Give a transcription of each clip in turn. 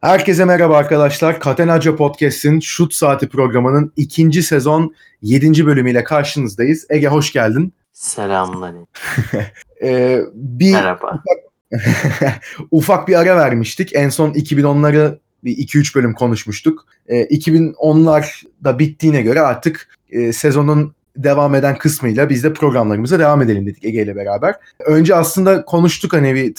Herkese merhaba arkadaşlar. Katenaca Podcast'in Şut Saati programının ikinci sezon 7. bölümüyle karşınızdayız. Ege hoş geldin. Selamlar. Ee, bir Merhaba. ufak bir ara vermiştik. En son 2010'ları bir 2-3 bölüm konuşmuştuk. Ee, 2010'lar da bittiğine göre artık e, sezonun devam eden kısmıyla biz de programlarımıza devam edelim dedik Ege ile beraber. Önce aslında konuştuk hani bir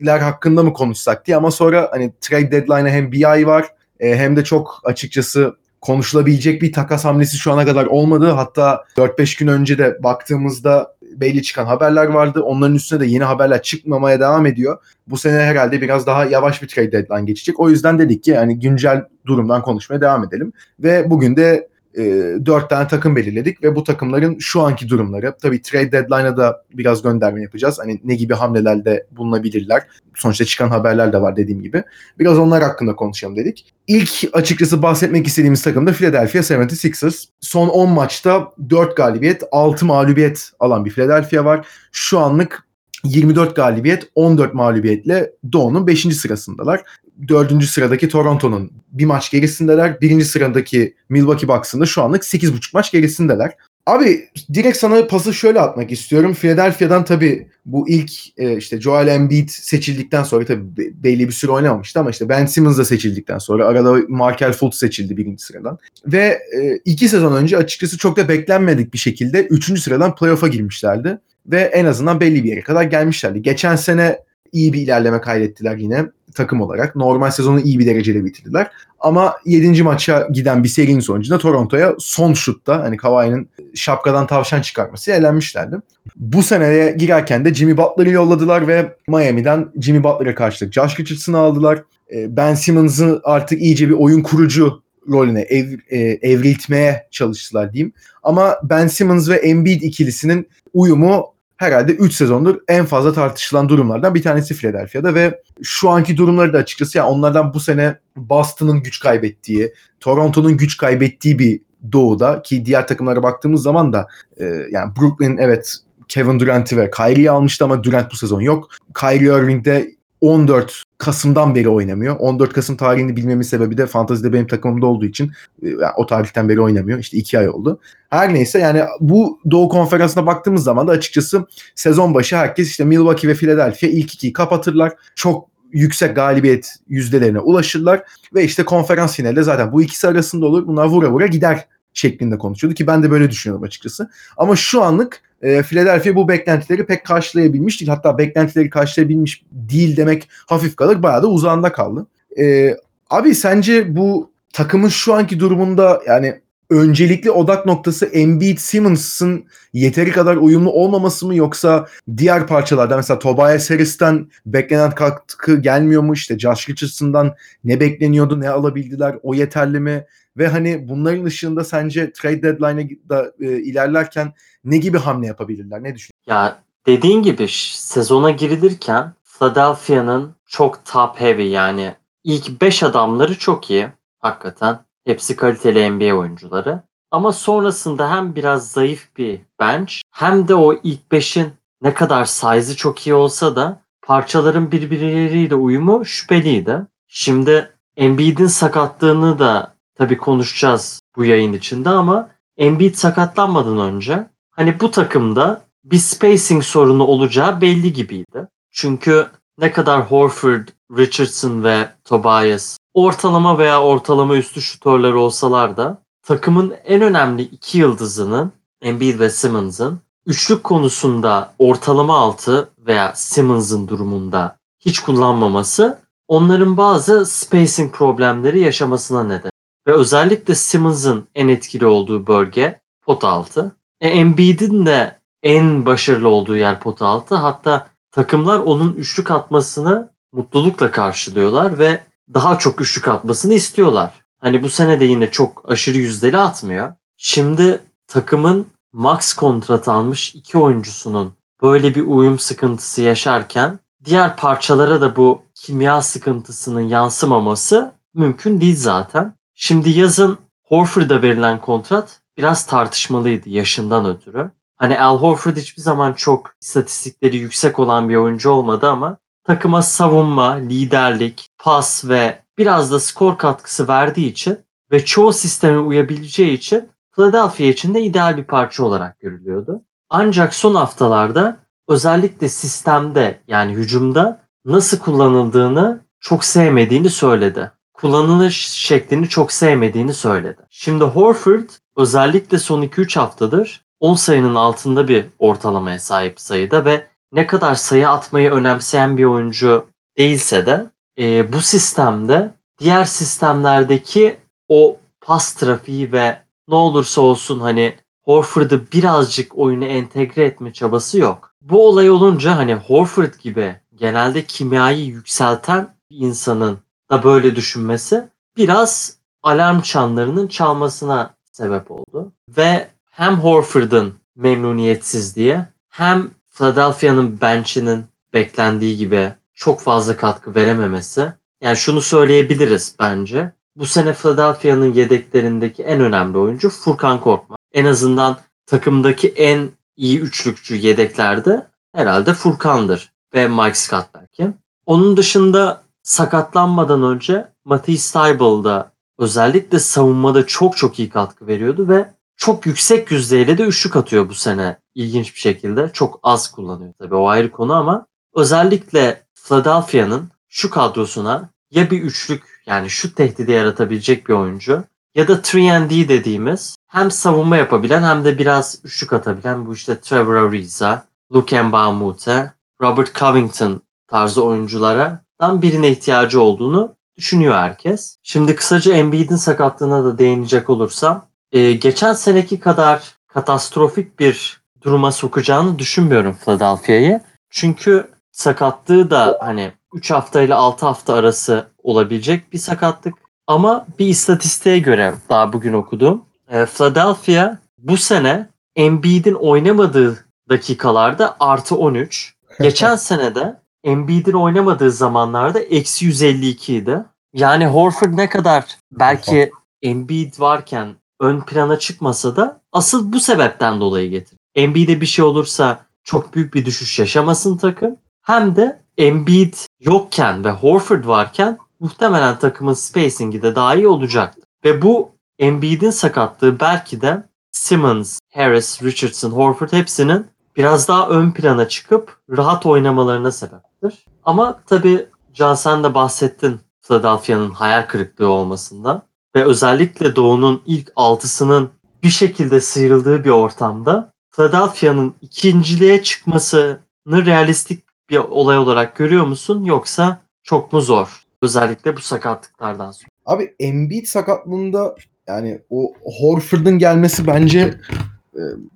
trade'ler hakkında mı konuşsak diye ama sonra hani trade deadline'a hem bir ay var e, hem de çok açıkçası konuşulabilecek bir takas hamlesi şu ana kadar olmadı. Hatta 4-5 gün önce de baktığımızda belli çıkan haberler vardı. Onların üstüne de yeni haberler çıkmamaya devam ediyor. Bu sene herhalde biraz daha yavaş bir trade deadline geçecek. O yüzden dedik ki yani güncel durumdan konuşmaya devam edelim. Ve bugün de e, dört tane takım belirledik ve bu takımların şu anki durumları tabii trade deadline'a da biraz gönderme yapacağız. Hani ne gibi hamlelerde bulunabilirler. Sonuçta çıkan haberler de var dediğim gibi. Biraz onlar hakkında konuşalım dedik. İlk açıkçası bahsetmek istediğimiz takım da Philadelphia 76ers. Son 10 maçta 4 galibiyet, 6 mağlubiyet alan bir Philadelphia var. Şu anlık 24 galibiyet, 14 mağlubiyetle Doğu'nun 5. sırasındalar. 4. sıradaki Toronto'nun bir maç gerisindeler. 1. sıradaki Milwaukee Bucks'ın da şu anlık 8,5 maç gerisindeler. Abi direkt sana pası şöyle atmak istiyorum. Philadelphia'dan tabii bu ilk e, işte Joel Embiid seçildikten sonra tabii be- belli bir süre oynamamıştı ama işte Ben Simmons da seçildikten sonra arada Markel Fultz seçildi birinci sıradan. Ve e, iki sezon önce açıkçası çok da beklenmedik bir şekilde üçüncü sıradan playoff'a girmişlerdi. Ve en azından belli bir yere kadar gelmişlerdi. Geçen sene iyi bir ilerleme kaydettiler yine takım olarak. Normal sezonu iyi bir derecede bitirdiler. Ama 7. maça giden bir serinin sonucunda Toronto'ya son şutta hani Kawhi'nin şapkadan tavşan çıkarması elenmişlerdi. Bu seneye girerken de Jimmy Butler'ı yolladılar ve Miami'den Jimmy Butler'a karşılık Josh Richardson'ı aldılar. E, Ben Simmons'ı artık iyice bir oyun kurucu rolüne ev, e, evriltmeye çalıştılar diyeyim. Ama Ben Simmons ve Embiid ikilisinin uyumu herhalde 3 sezondur en fazla tartışılan durumlardan bir tanesi Philadelphia'da ve şu anki durumları da açıkçası yani onlardan bu sene Boston'ın güç kaybettiği, Toronto'nun güç kaybettiği bir doğuda ki diğer takımlara baktığımız zaman da e, yani Brooklyn evet Kevin Durant'i ve Kyrie'yi almıştı ama Durant bu sezon yok. Kyrie Irving de 14 Kasım'dan beri oynamıyor. 14 Kasım tarihini bilmemin sebebi de fantazide benim takımımda olduğu için e, yani o tarihten beri oynamıyor. İşte 2 ay oldu. Her neyse yani bu Doğu Konferansı'na baktığımız zaman da açıkçası sezon başı herkes işte Milwaukee ve Philadelphia ilk ikiyi kapatırlar. Çok yüksek galibiyet yüzdelerine ulaşırlar ve işte konferans finalde zaten bu ikisi arasında olur. Bunlar vura vura gider şeklinde konuşuyordu ki ben de böyle düşünüyorum açıkçası. Ama şu anlık e, Philadelphia bu beklentileri pek karşılayabilmiş değil. Hatta beklentileri karşılayabilmiş değil demek hafif kalır. Bayağı da uzağında kaldı. E, abi sence bu takımın şu anki durumunda yani öncelikli odak noktası Embiid Simmons'ın yeteri kadar uyumlu olmaması mı yoksa diğer parçalardan mesela Tobias Harris'ten beklenen katkı gelmiyor mu işte Josh Richardson'dan ne bekleniyordu ne alabildiler o yeterli mi ve hani bunların ışığında sence trade deadline'a da e, ilerlerken ne gibi hamle yapabilirler ne düşünüyorsun? Ya dediğin gibi sezona girilirken Philadelphia'nın çok top heavy yani ilk 5 adamları çok iyi hakikaten. Hepsi kaliteli NBA oyuncuları. Ama sonrasında hem biraz zayıf bir bench hem de o ilk 5'in ne kadar size'ı çok iyi olsa da parçaların birbirleriyle uyumu şüpheliydi. Şimdi Embiid'in sakatlığını da tabii konuşacağız bu yayın içinde ama Embiid sakatlanmadan önce hani bu takımda bir spacing sorunu olacağı belli gibiydi. Çünkü ne kadar Horford, Richardson ve Tobias ortalama veya ortalama üstü şutörler olsalar da takımın en önemli iki yıldızının Embiid ve Simmons'ın üçlük konusunda ortalama altı veya Simmons'ın durumunda hiç kullanmaması onların bazı spacing problemleri yaşamasına neden. Ve özellikle Simmons'ın en etkili olduğu bölge pot altı. E, Embiid'in de en başarılı olduğu yer pot altı. Hatta takımlar onun üçlük atmasını mutlulukla karşılıyorlar ve daha çok üçlük atmasını istiyorlar. Hani bu sene de yine çok aşırı yüzdeli atmıyor. Şimdi takımın max kontrat almış iki oyuncusunun böyle bir uyum sıkıntısı yaşarken diğer parçalara da bu kimya sıkıntısının yansımaması mümkün değil zaten. Şimdi yazın Horford'a verilen kontrat biraz tartışmalıydı yaşından ötürü. Hani Al Horford hiçbir zaman çok istatistikleri yüksek olan bir oyuncu olmadı ama takıma savunma, liderlik, pas ve biraz da skor katkısı verdiği için ve çoğu sisteme uyabileceği için Philadelphia için de ideal bir parça olarak görülüyordu. Ancak son haftalarda özellikle sistemde yani hücumda nasıl kullanıldığını çok sevmediğini söyledi. Kullanılış şeklini çok sevmediğini söyledi. Şimdi Horford özellikle son 2-3 haftadır 10 sayının altında bir ortalamaya sahip sayıda ve ne kadar sayı atmayı önemseyen bir oyuncu değilse de e, bu sistemde diğer sistemlerdeki o pas trafiği ve ne olursa olsun hani Horford'u birazcık oyuna entegre etme çabası yok. Bu olay olunca hani Horford gibi genelde kimyayı yükselten bir insanın da böyle düşünmesi biraz alarm çanlarının çalmasına sebep oldu. Ve hem Horford'un memnuniyetsizliği hem Philadelphia'nın bench'inin beklendiği gibi çok fazla katkı verememesi. Yani şunu söyleyebiliriz bence. Bu sene Philadelphia'nın yedeklerindeki en önemli oyuncu Furkan Korkmaz. En azından takımdaki en iyi üçlükçü yedeklerde herhalde Furkan'dır ve Mike Scott belki. Onun dışında sakatlanmadan önce Matisse Steibel özellikle savunmada çok çok iyi katkı veriyordu ve çok yüksek yüzdeyle de üçlük atıyor bu sene ilginç bir şekilde. Çok az kullanıyor tabii o ayrı konu ama özellikle Philadelphia'nın şu kadrosuna ya bir üçlük yani şu tehdidi yaratabilecek bir oyuncu ya da 3D dediğimiz hem savunma yapabilen hem de biraz üçlük atabilen bu işte Trevor Ariza, Luke Mbamute, Robert Covington tarzı oyunculardan birine ihtiyacı olduğunu düşünüyor herkes. Şimdi kısaca Embiid'in sakatlığına da değinecek olursam e, geçen seneki kadar katastrofik bir duruma sokacağını düşünmüyorum Philadelphia'yı. Çünkü sakatlığı da hani 3 hafta ile 6 hafta arası olabilecek bir sakatlık. Ama bir istatistiğe göre daha bugün okudum. E, Philadelphia bu sene Embiid'in oynamadığı dakikalarda artı 13. Geçen sene de Embiid'in oynamadığı zamanlarda eksi 152 idi. Yani Horford ne kadar belki Embiid varken ön plana çıkmasa da asıl bu sebepten dolayı getir. Embiid'e bir şey olursa çok büyük bir düşüş yaşamasın takım. Hem de Embiid yokken ve Horford varken muhtemelen takımın spacing'i de daha iyi olacaktı. Ve bu Embiid'in sakatlığı belki de Simmons, Harris, Richardson, Horford hepsinin biraz daha ön plana çıkıp rahat oynamalarına sebeptir. Ama tabii Can sen de bahsettin Philadelphia'nın hayal kırıklığı olmasından ve özellikle Doğu'nun ilk altısının bir şekilde sıyrıldığı bir ortamda Philadelphia'nın ikinciliğe çıkmasını realistik bir olay olarak görüyor musun yoksa çok mu zor? Özellikle bu sakatlıklardan sonra. Abi Embiid sakatlığında yani o Horford'un gelmesi bence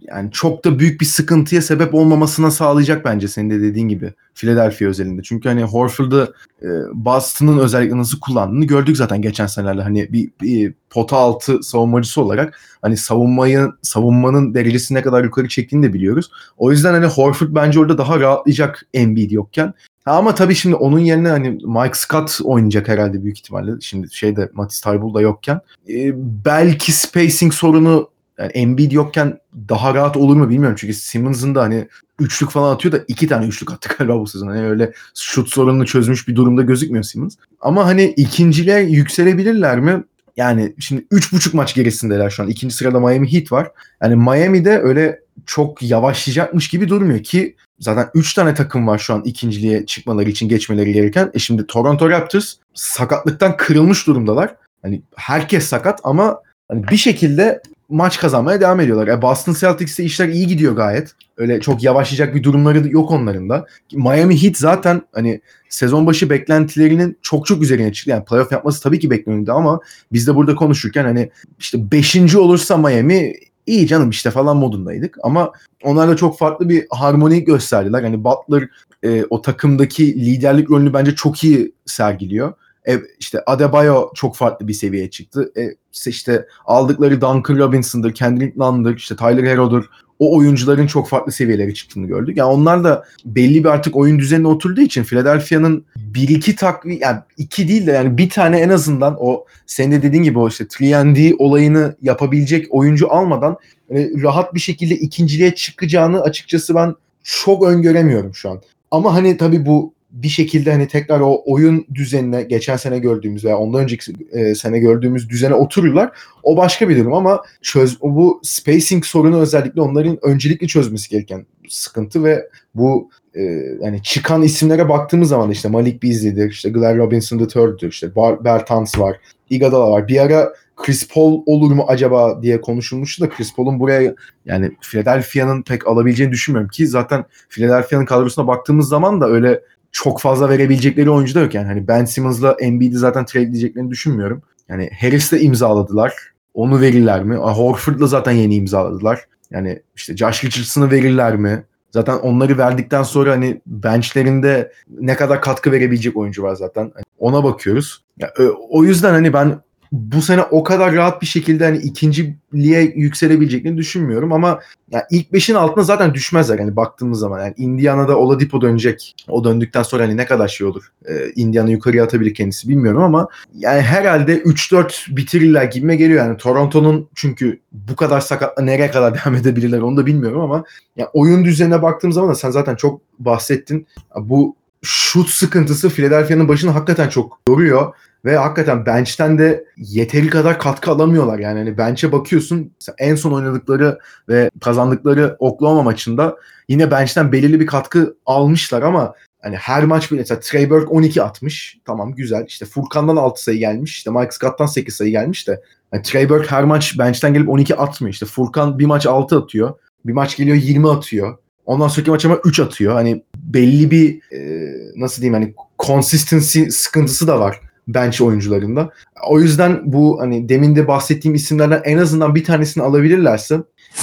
yani çok da büyük bir sıkıntıya sebep olmamasına sağlayacak bence senin de dediğin gibi Philadelphia özelinde. Çünkü hani Horford'u e, Boston'ın özellikle nasıl kullandığını gördük zaten geçen senelerde. Hani bir, bir pota altı savunmacısı olarak hani savunmayı savunmanın derecesi ne kadar yukarı çektiğini de biliyoruz. O yüzden hani Horford bence orada daha rahatlayacak Embiid yokken. Ha ama tabii şimdi onun yerine hani Mike Scott oynayacak herhalde büyük ihtimalle. Şimdi şeyde Matisse Thybulle da yokken. E, belki spacing sorunu yani Embiid yokken daha rahat olur mu bilmiyorum. Çünkü Simmons'ın da hani üçlük falan atıyor da iki tane üçlük attı galiba bu sezon. Hani öyle şut sorununu çözmüş bir durumda gözükmüyor Simmons. Ama hani ikinciliğe yükselebilirler mi? Yani şimdi üç buçuk maç gerisindeler şu an. İkinci sırada Miami Heat var. Yani Miami'de öyle çok yavaşlayacakmış gibi durmuyor ki zaten 3 tane takım var şu an ikinciliğe çıkmaları için geçmeleri gereken. E şimdi Toronto Raptors sakatlıktan kırılmış durumdalar. Hani herkes sakat ama hani bir şekilde maç kazanmaya devam ediyorlar. E Boston Celtics'te işler iyi gidiyor gayet. Öyle çok yavaşlayacak bir durumları yok onların da. Miami Heat zaten hani sezon başı beklentilerinin çok çok üzerine çıktı. Yani playoff yapması tabii ki bekleniyordu ama biz de burada konuşurken hani işte 5. olursa Miami iyi canım işte falan modundaydık. Ama onlarla çok farklı bir harmoni gösterdiler. Hani Butler e, o takımdaki liderlik rolünü bence çok iyi sergiliyor. E, işte Adebayo çok farklı bir seviyeye çıktı. E, işte aldıkları Duncan Robinson'dır, Kendrick Nunn'dır, işte Tyler Hero'dur. O oyuncuların çok farklı seviyelere çıktığını gördük. Yani onlar da belli bir artık oyun düzenine oturduğu için Philadelphia'nın bir iki takvi yani iki değil de yani bir tane en azından o senin de dediğin gibi o işte 3 olayını yapabilecek oyuncu almadan yani rahat bir şekilde ikinciliğe çıkacağını açıkçası ben çok öngöremiyorum şu an. Ama hani tabii bu bir şekilde hani tekrar o oyun düzenine geçen sene gördüğümüz veya ondan önceki e, sene gördüğümüz düzene otururlar. O başka bir durum ama çöz bu spacing sorunu özellikle onların öncelikli çözmesi gereken sıkıntı ve bu e, yani çıkan isimlere baktığımız zaman işte Malik Beasley'dir, işte Glenn Robinson III'dir, işte Bar Bertans var, Iguodala var. Bir ara Chris Paul olur mu acaba diye konuşulmuştu da Chris Paul'un buraya yani Philadelphia'nın pek alabileceğini düşünmüyorum ki zaten Philadelphia'nın kadrosuna baktığımız zaman da öyle çok fazla verebilecekleri oyuncu da yok yani. Hani Ben Simmons'la Embiid'i zaten trade edeceklerini düşünmüyorum. Yani Harris'le imzaladılar. Onu verirler mi? Horford'la zaten yeni imzaladılar. Yani işte Josh Richardson'ı verirler mi? Zaten onları verdikten sonra hani benchlerinde ne kadar katkı verebilecek oyuncu var zaten. Hani ona bakıyoruz. Ya, o yüzden hani ben bu sene o kadar rahat bir şekilde hani ikinciliğe yükselebileceklerini düşünmüyorum ama yani ilk beşin altına zaten düşmezler hani baktığımız zaman. Yani Indiana'da Oladipo dönecek. O döndükten sonra hani ne kadar şey olur. Ee, Indiana yukarıya atabilir kendisi bilmiyorum ama yani herhalde 3-4 bitirirler gibime geliyor. Yani Toronto'nun çünkü bu kadar sakatla nereye kadar devam edebilirler onu da bilmiyorum ama yani oyun düzenine baktığım zaman da sen zaten çok bahsettin. Bu şut sıkıntısı Philadelphia'nın başını hakikaten çok yoruyor. Ve hakikaten bench'ten de yeteri kadar katkı alamıyorlar. Yani hani bench'e bakıyorsun en son oynadıkları ve kazandıkları Oklahoma maçında yine bench'ten belirli bir katkı almışlar ama hani her maç bile mesela Trey Burke 12 atmış. Tamam güzel. İşte Furkan'dan 6 sayı gelmiş. İşte Mike Scott'tan 8 sayı gelmiş de yani Trey Burke her maç bench'ten gelip 12 atmıyor. İşte Furkan bir maç 6 atıyor. Bir maç geliyor 20 atıyor. Ondan sonraki maç ama 3 atıyor. Hani belli bir e, nasıl diyeyim hani consistency sıkıntısı da var bench oyuncularında. O yüzden bu hani demin de bahsettiğim isimlerden en azından bir tanesini alabilirlerse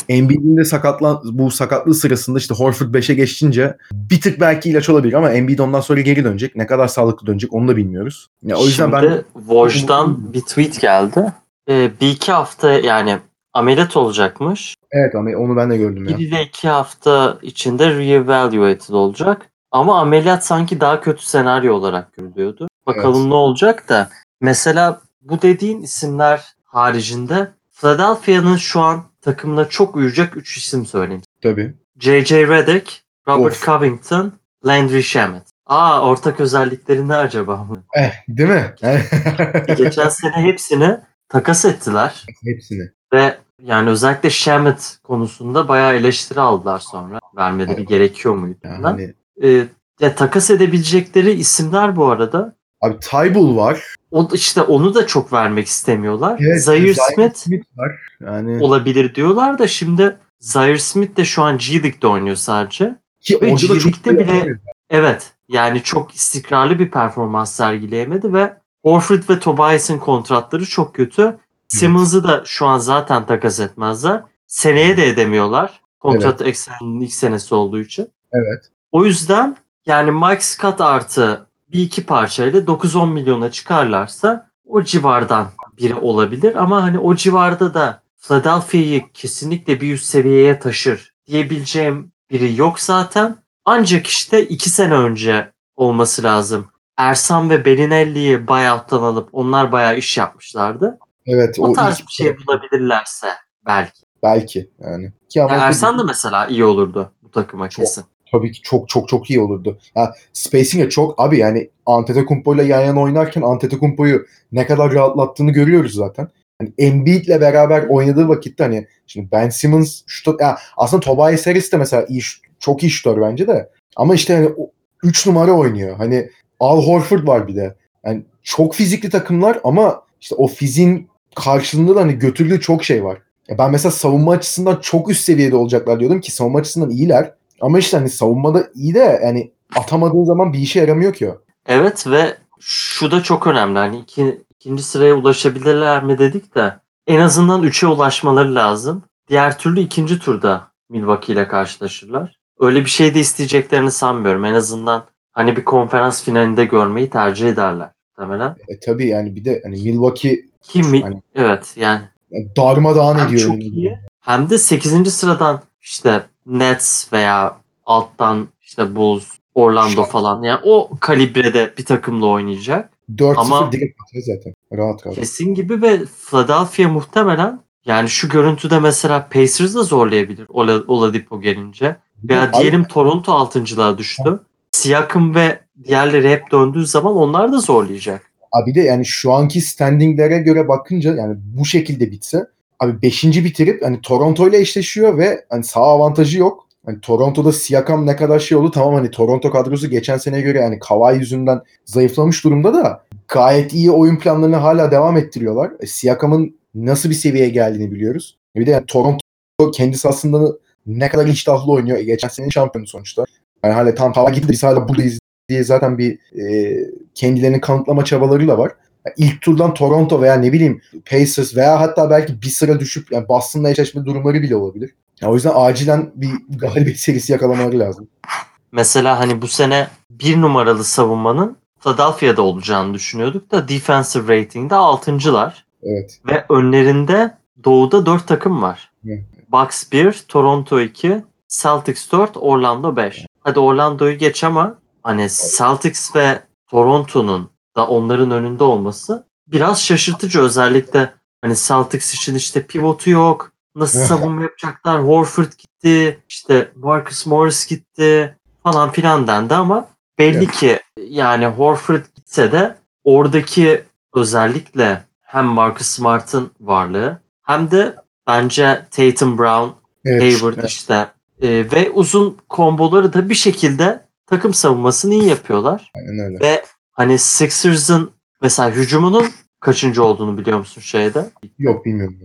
Embiid'in de sakatlan bu sakatlığı sırasında işte Horford 5'e geçince bir tık belki ilaç olabilir ama Embiid ondan sonra geri dönecek. Ne kadar sağlıklı dönecek onu da bilmiyoruz. Ya, o yüzden Şimdi ben Woj'dan bir tweet geldi. Ee, bir iki hafta yani ameliyat olacakmış. evet ama onu ben de gördüm ya. Bir ile iki hafta içinde reevaluated olacak. Ama ameliyat sanki daha kötü senaryo olarak görülüyordu. Bakalım Evet. ne olacak da. Mesela bu dediğin isimler haricinde Philadelphia'nın şu an takımına çok uyacak 3 isim söyleyeyim. Tabii. J.J. Redick, Robert Of. Covington, Landry Shamet. Aa ortak özellikleri ne acaba? Eh, değil mi? Geçen sene hepsini takas ettiler Hepsini. ve yani özellikle Shamet konusunda bayağı eleştiri aldılar sonra. Vermeleri Evet. gerekiyor muydu? Yani Ee, ya takas edebilecekleri isimler bu arada. Abi Tybull var. O işte onu da çok vermek istemiyorlar. Evet, Zaire Zaire Smith var. Yani olabilir diyorlar da şimdi Zaire Smith de şu an G League'de oynuyor sadece. ki ve G-League'de bile- Evet yani çok istikrarlı bir performans sergileyemedi ve Horford ve Tobias'ın kontratları çok kötü. Simmons'ı da şu an zaten takas etmezler. Seneye de edemiyorlar. Kontrat ekseninin ilk senesi olduğu için. Evet. O yüzden yani Mike Scott artı bir iki parçayla 9-10 milyona çıkarlarsa o civardan biri olabilir. Ama hani o civarda da Philadelphia'yı kesinlikle bir üst seviyeye taşır diyebileceğim biri yok zaten. Ancak işte iki sene önce olması lazım. Ersan ve Belinelli'yi buyout'tan alıp onlar bayağı iş yapmışlardı. Evet. O, tarz ilk- bir şey bulabilirlerse belki. Belki yani. Ki ama Ya Ersan da mesela iyi olurdu bu takıma Çok. Tabii ki çok çok çok iyi olurdu. Ya spacing'e çok abi yani Antetokounmpo ile yan yana oynarken Antetokounmpo'yu ne kadar rahatlattığını görüyoruz zaten. Hani Embiid'le beraber oynadığı vakitte hani şimdi Ben Simmons şut ya aslında Tobias Harris de mesela iyi çok iyi şutör bence de. Ama işte hani 3 numara oynuyor. Hani Al Horford var bir de. Yani çok fizikli takımlar ama işte o fiziğin karşılığında da hani götürdüğü çok şey var. Ya ben mesela savunma açısından çok üst seviyede olacaklar diyordum ki savunma açısından iyiler. Ama işte hani savunmada iyi de yani atamadığın zaman bir işe yaramıyor ki o. Evet ve şu da çok önemli. Hani iki, ikinci sıraya ulaşabilirler mi dedik de en azından 3'e ulaşmaları lazım. Diğer türlü ikinci turda Milwaukee ile karşılaşırlar. Öyle bir şey de isteyeceklerini sanmıyorum. En azından hani bir konferans finalinde görmeyi tercih ederler. Muhtemelen. E tabii yani bir de hani Milwaukee Ki mi- Hani- evet yani yani darmadağın ediyor. çok iyi hem de 8. sıradan işte Nets veya alttan işte Bulls, Orlando falan. Yani o kalibrede bir takımla oynayacak. 4-0 Ama- direkt atıyor zaten. Rahat rahat. Kesin gibi ve Philadelphia muhtemelen yani şu görüntüde mesela Pacers da zorlayabilir Ola- Oladipo gelince. Veya Abi, diyelim Toronto altıncılığa düştü. Siakam ve diğerleri hep döndüğü zaman onlar da zorlayacak. Abi de yani şu anki standinglere göre bakınca yani bu şekilde bitse abi 5. bitirip hani Toronto ile eşleşiyor ve hani sağ avantajı yok. Hani Toronto'da Siakam ne kadar şey oldu tamam hani Toronto kadrosu geçen seneye göre yani Kawhi yüzünden zayıflamış durumda da gayet iyi oyun planlarını hala devam ettiriyorlar. E, Siakam'ın nasıl bir seviyeye geldiğini biliyoruz. Bir de yani Toronto kendisi aslında ne kadar iştahlı oynuyor. Geçen senenin şampiyonu sonuçta. Yani hala tam hava gitti biz hala buradayız diye zaten bir e, kendilerini kanıtlama çabalarıyla var. İlk turdan Toronto veya ne bileyim Pacers veya hatta belki bir sıra düşüp yani Boston'la eşleşme durumları bile olabilir. Yani o yüzden acilen bir galibiyet serisi yakalamaları lazım. Mesela hani bu sene bir numaralı savunmanın Philadelphia'da olacağını düşünüyorduk da defensive rating'de 6.lar. Evet. Ve önlerinde doğuda 4 takım var. Evet. Bucks 1, Toronto 2, Celtics 4, Orlando 5. Hadi Orlando'yu geç ama hani Celtics ve Toronto'nun da onların önünde olması biraz şaşırtıcı özellikle hani Celtics için işte pivotu yok. Nasıl savunma yapacaklar? Horford gitti. işte Marcus Morris gitti falan filan dendi ama belli Evet. ki yani Horford gitse de oradaki özellikle hem Marcus Smart'ın varlığı hem de bence Tatum Brown, Evet. Hayward Evet. işte e, ve uzun komboları da bir şekilde takım savunmasını iyi yapıyorlar. Aynen öyle. Ve hani Sixers'ın mesela hücumunun kaçıncı olduğunu biliyor musun şeyde? Yok bilmiyorum.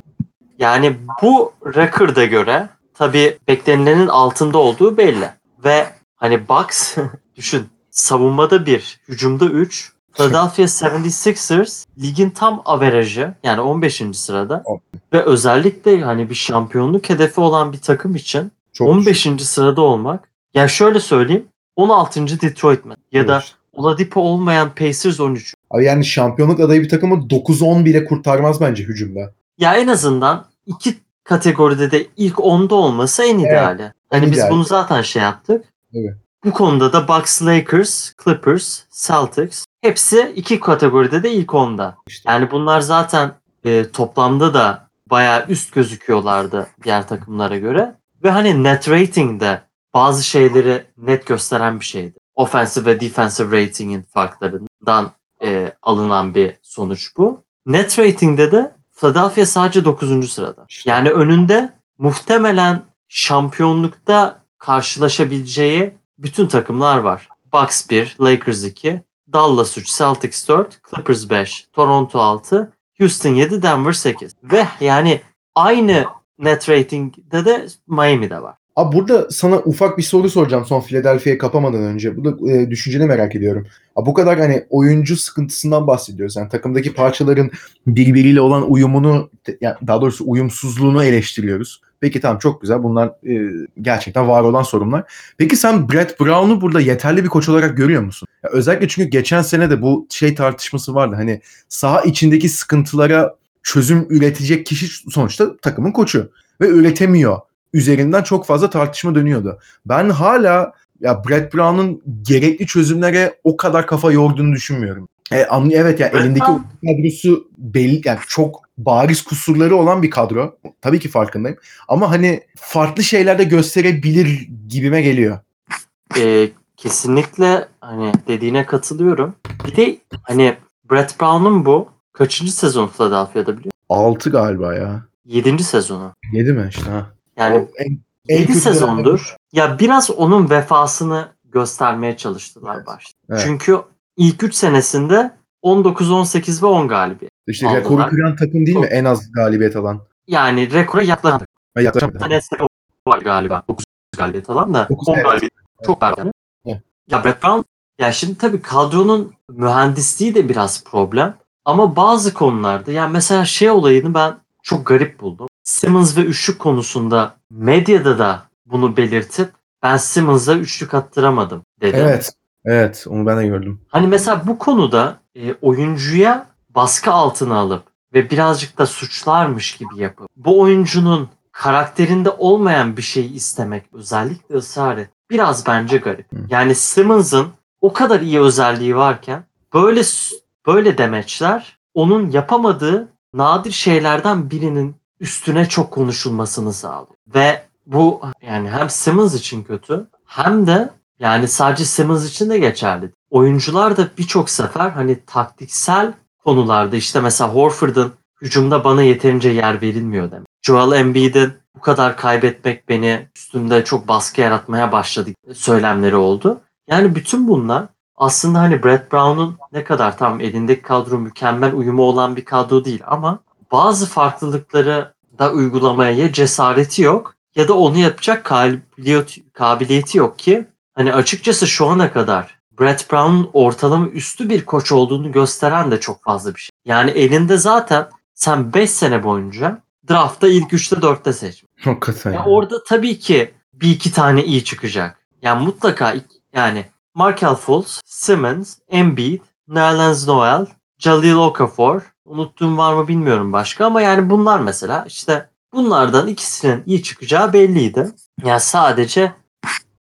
Yani bu record'a göre tabii beklenilenin altında olduğu belli. Ve hani Bucks düşün savunmada bir, hücumda 3. Philadelphia 76ers ligin tam averajı yani 15. sırada. Oh. Ve özellikle hani bir şampiyonluk hedefi olan bir takım için Çok 15. sırada olmak. Yani şöyle söyleyeyim 16. Detroit mi? Ya da Evet. Oladipo olmayan Pacers 13. Abi yani şampiyonluk adayı bir takımı 9-10 bile kurtarmaz bence hücumda. Ya en azından iki kategoride de ilk 10'da olması en ideali. Hani biz ideali. bunu zaten şey yaptık. Evet. Bu konuda da Bucks, Lakers, Clippers, Celtics hepsi iki kategoride de ilk 10'da. İşte. Yani bunlar zaten e, toplamda da bayağı üst gözüküyorlardı diğer takımlara göre. Ve hani net rating'de bazı şeyleri net gösteren bir şeydi. Offensive ve defensive rating'in farklarından e, alınan bir sonuç bu. Net rating'de de Philadelphia sadece 9. sırada. Yani önünde muhtemelen şampiyonlukta karşılaşabileceği bütün takımlar var. Bucks 1, Lakers 2, Dallas 3, Celtics 4, Clippers 5, Toronto 6, Houston 7, Denver 8. Ve yani aynı net ratingde de Miami'de var. Abi burada sana ufak bir soru soracağım son Philadelphia'yı kapamadan önce. Bu da e, düşünceni merak ediyorum. Abi bu kadar hani oyuncu sıkıntısından bahsediyoruz. Yani takımdaki parçaların birbiriyle olan uyumunu, yani daha doğrusu uyumsuzluğunu eleştiriyoruz. Peki tamam çok güzel. Bunlar e, gerçekten var olan sorunlar. Peki sen Brett Brown'u burada yeterli bir koç olarak görüyor musun? Ya özellikle çünkü geçen sene de bu şey tartışması vardı. Hani saha içindeki sıkıntılara çözüm üretecek kişi sonuçta takımın koçu ve üretemiyor üzerinden çok fazla tartışma dönüyordu. Ben hala ya Brett Brown'un gerekli çözümlere o kadar kafa yorduğunu düşünmüyorum. E, anlı- evet ya Brett elindeki kadrosu belli yani çok bariz kusurları olan bir kadro. Tabii ki farkındayım. Ama hani farklı şeyler de gösterebilir gibime geliyor. Ee, kesinlikle hani dediğine katılıyorum. Bir de hani Brett Brown'un bu kaçıncı sezon Philadelphia'da biliyor 6 galiba ya. 7. sezonu. 7 mi işte ha. Yani en, en 7 kötü sezondur. Ya biraz onun vefasını göstermeye çalıştılar Evet. başta. Evet. Çünkü ilk 3 senesinde 19, 18 ve 10 galibiyet. İşte Aldılar. rekoru kıran takım değil mi? En az galibiyet alan. Yani rekora yaklaşan. Yaklaşamadı. Bir tanesi var galiba. 9 galibiyet alan da. Dokuz, 10 evet. galibiyet. Çok var. Evet. Ya Brett Brown ya şimdi tabii kadronun mühendisliği de biraz problem. Ama bazı konularda yani mesela şey olayını ben çok garip buldum. Simmons ve üçlük konusunda medyada da bunu belirtip ben Simmons'a üçlük attıramadım dedi. Evet. Evet. Onu ben de gördüm. Hani mesela bu konuda e, oyuncuya baskı altına alıp ve birazcık da suçlarmış gibi yapıp bu oyuncunun karakterinde olmayan bir şeyi istemek özellikle ısrar et. Biraz bence garip. Yani Simmons'ın o kadar iyi özelliği varken böyle böyle demeçler onun yapamadığı nadir şeylerden birinin üstüne çok konuşulmasını sağlıyor. Ve bu yani hem Simmons için kötü hem de yani sadece Simmons için de geçerli. oyuncular da birçok sefer hani taktiksel konularda işte mesela Horford'un hücumda bana yeterince yer verilmiyor demek. Joel Embiid'in bu kadar kaybetmek beni üstünde çok baskı yaratmaya başladı söylemleri oldu. Yani bütün bunlar aslında hani Brett Brown'un ne kadar tam elindeki kadro mükemmel uyumu olan bir kadro değil ama bazı farklılıkları da uygulamaya ya cesareti yok ya da onu yapacak kabiliyeti, kabiliyeti yok ki hani açıkçası şu ana kadar Brett Brown'un ortalama üstü bir koç olduğunu gösteren de çok fazla bir şey. Yani elinde zaten sen 5 sene boyunca draftta ilk 3'te 4'te seç. Hakikaten. Ya orada tabii ki bir iki tane iyi çıkacak. Yani mutlaka yani Markel Fultz, Simmons, Embiid, Nerlens Noel, Jalil Okafor. Unuttuğum var mı bilmiyorum başka ama yani bunlar mesela işte bunlardan ikisinin iyi çıkacağı belliydi. Yani sadece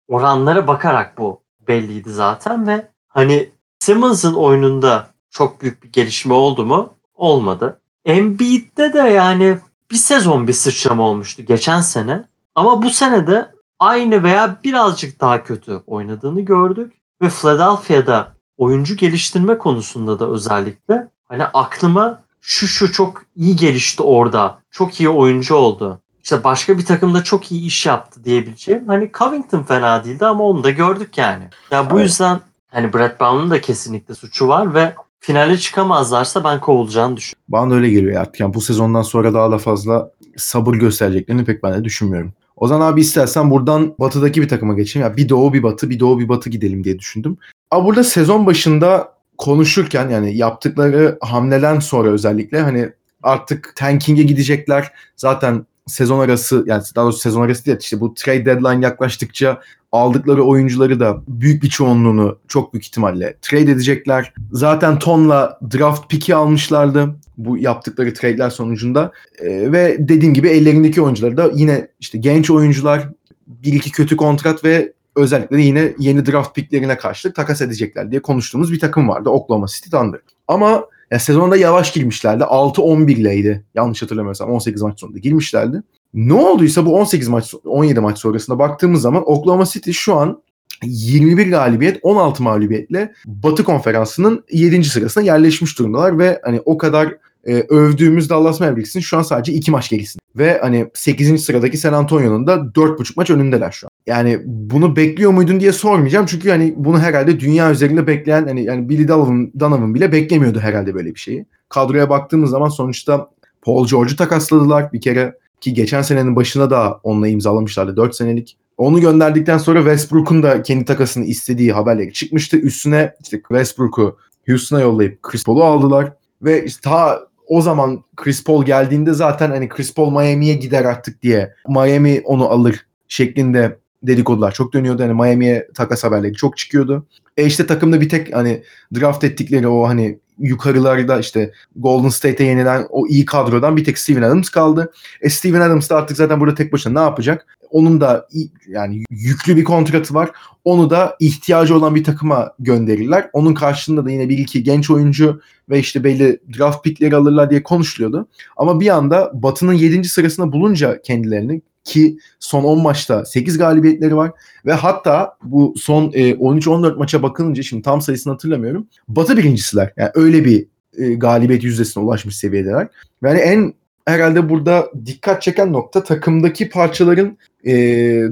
oranlara bakarak bu belliydi zaten ve hani Simmons'ın oyununda çok büyük bir gelişme oldu mu? Olmadı. Embiid'de de yani bir sezon bir sıçrama olmuştu geçen sene. Ama bu sene de aynı veya birazcık daha kötü oynadığını gördük. Ve Philadelphia'da oyuncu geliştirme konusunda da özellikle hani aklıma şu şu çok iyi gelişti orada. Çok iyi oyuncu oldu. İşte başka bir takımda çok iyi iş yaptı diyebileceğim. Hani Covington fena değildi ama onu da gördük yani. Ya yani bu Evet. yüzden hani Brett Brown'un da kesinlikle suçu var ve finale çıkamazlarsa ben kovulacağını düşünüyorum. Bana öyle geliyor artık. Yani bu sezondan sonra daha da fazla sabır göstereceklerini pek ben de düşünmüyorum. O zaman abi istersen buradan batıdaki bir takıma geçelim. Ya bir doğu bir batı, bir doğu bir batı gidelim diye düşündüm. Ama burada sezon başında konuşurken yani yaptıkları hamleden sonra özellikle hani artık tanking'e gidecekler. Zaten sezon arası yani daha doğrusu sezon arası değil işte bu trade deadline yaklaştıkça aldıkları oyuncuları da büyük bir çoğunluğunu çok büyük ihtimalle trade edecekler. Zaten tonla draft pick'i almışlardı bu yaptıkları trade'ler sonucunda. Ee, ve dediğim gibi ellerindeki oyuncuları da yine işte genç oyuncular, bir iki kötü kontrat ve özellikle yine yeni draft picklerine karşılık takas edecekler diye konuştuğumuz bir takım vardı. Oklahoma City Thunder. Ama ya sezonda yavaş girmişlerdi. 6-11'leydi. Yanlış hatırlamıyorsam 18 maç sonunda girmişlerdi. Ne olduysa bu 18 maç 17 maç sonrasında baktığımız zaman Oklahoma City şu an 21 galibiyet 16 mağlubiyetle Batı Konferansı'nın 7. sırasına yerleşmiş durumdalar ve hani o kadar e, övdüğümüz Dallas Mavericks'in şu an sadece 2 maç gerisinde. Ve hani 8. sıradaki San Antonio'nun da 4,5 maç önündeler şu. Yani bunu bekliyor muydun diye sormayacağım çünkü hani bunu herhalde dünya üzerinde bekleyen hani yani Billy Donovan, Donovan bile beklemiyordu herhalde böyle bir şeyi. Kadroya baktığımız zaman sonuçta Paul George'u takasladılar bir kere ki geçen senenin başına da onunla imzalamışlardı 4 senelik. Onu gönderdikten sonra Westbrook'un da kendi takasını istediği haberleri çıkmıştı. Üstüne işte Westbrook'u Houston'a yollayıp Chris Paul'u aldılar. Ve işte ta o zaman Chris Paul geldiğinde zaten hani Chris Paul Miami'ye gider artık diye Miami onu alır şeklinde dedikodular çok dönüyordu. Hani Miami'ye takas haberleri çok çıkıyordu. E işte takımda bir tek hani draft ettikleri o hani yukarılarda işte Golden State'e yenilen o iyi kadrodan bir tek Steven Adams kaldı. E Steven Adams da artık zaten burada tek başına ne yapacak? Onun da yani yüklü bir kontratı var. Onu da ihtiyacı olan bir takıma gönderirler. Onun karşılığında da yine bir iki genç oyuncu ve işte belli draft pickleri alırlar diye konuşuluyordu. Ama bir anda Batı'nın 7. sırasına bulunca kendilerini ki son 10 maçta 8 galibiyetleri var ve hatta bu son e, 13-14 maça bakılınca şimdi tam sayısını hatırlamıyorum. Batı birincisiler. Yani öyle bir e, galibiyet yüzdesine ulaşmış seviyedeler. Yani en herhalde burada dikkat çeken nokta takımdaki parçaların e,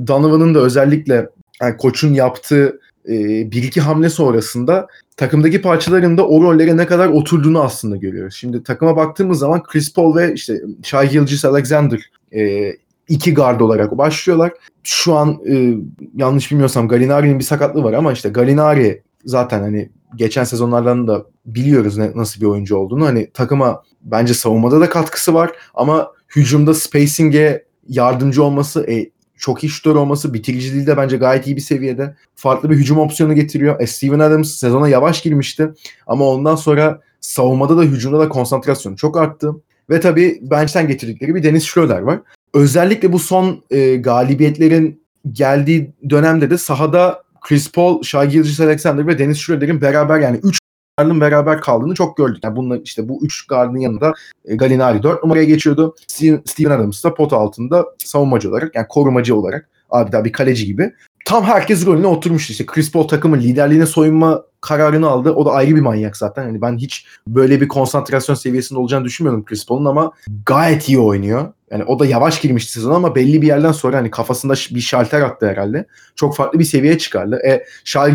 Donovan'ın da özellikle yani koçun yaptığı e, bir iki hamle sonrasında takımdaki parçaların da o rollere ne kadar oturduğunu aslında görüyoruz. Şimdi takıma baktığımız zaman Chris Paul ve işte Shai Gilgeous Alexander e, iki guard olarak başlıyorlar. Şu an e, yanlış bilmiyorsam Galinari'nin bir sakatlığı var ama işte Galinari zaten hani geçen sezonlardan da biliyoruz ne, nasıl bir oyuncu olduğunu. Hani takıma bence savunmada da katkısı var ama hücumda spacing'e yardımcı olması, e, çok iyi şutör olması, bitiriciliği de bence gayet iyi bir seviyede. Farklı bir hücum opsiyonu getiriyor. E, Steven Adams sezona yavaş girmişti ama ondan sonra savunmada da hücumda da konsantrasyonu çok arttı. Ve tabii bench'ten getirdikleri bir Dennis Schroeder var. Özellikle bu son e, galibiyetlerin geldiği dönemde de sahada Chris Paul, Shai Alexander ve Dennis Schroeder'in beraber yani 3 guardın beraber kaldığını çok gördük. Yani bunlar işte bu 3 guardın yanında e, Gallinari 4 numaraya geçiyordu. Steven Adams da pot altında savunmacı olarak yani korumacı olarak adeta bir kaleci gibi tam herkes rolüne oturmuştu. İşte Chris Paul takımın liderliğine soyunma kararını aldı. O da ayrı bir manyak zaten. Yani ben hiç böyle bir konsantrasyon seviyesinde olacağını düşünmüyorum Chris Paul'un ama gayet iyi oynuyor. Yani o da yavaş girmişti sezon ama belli bir yerden sonra hani kafasında bir şalter attı herhalde. Çok farklı bir seviyeye çıkardı. E,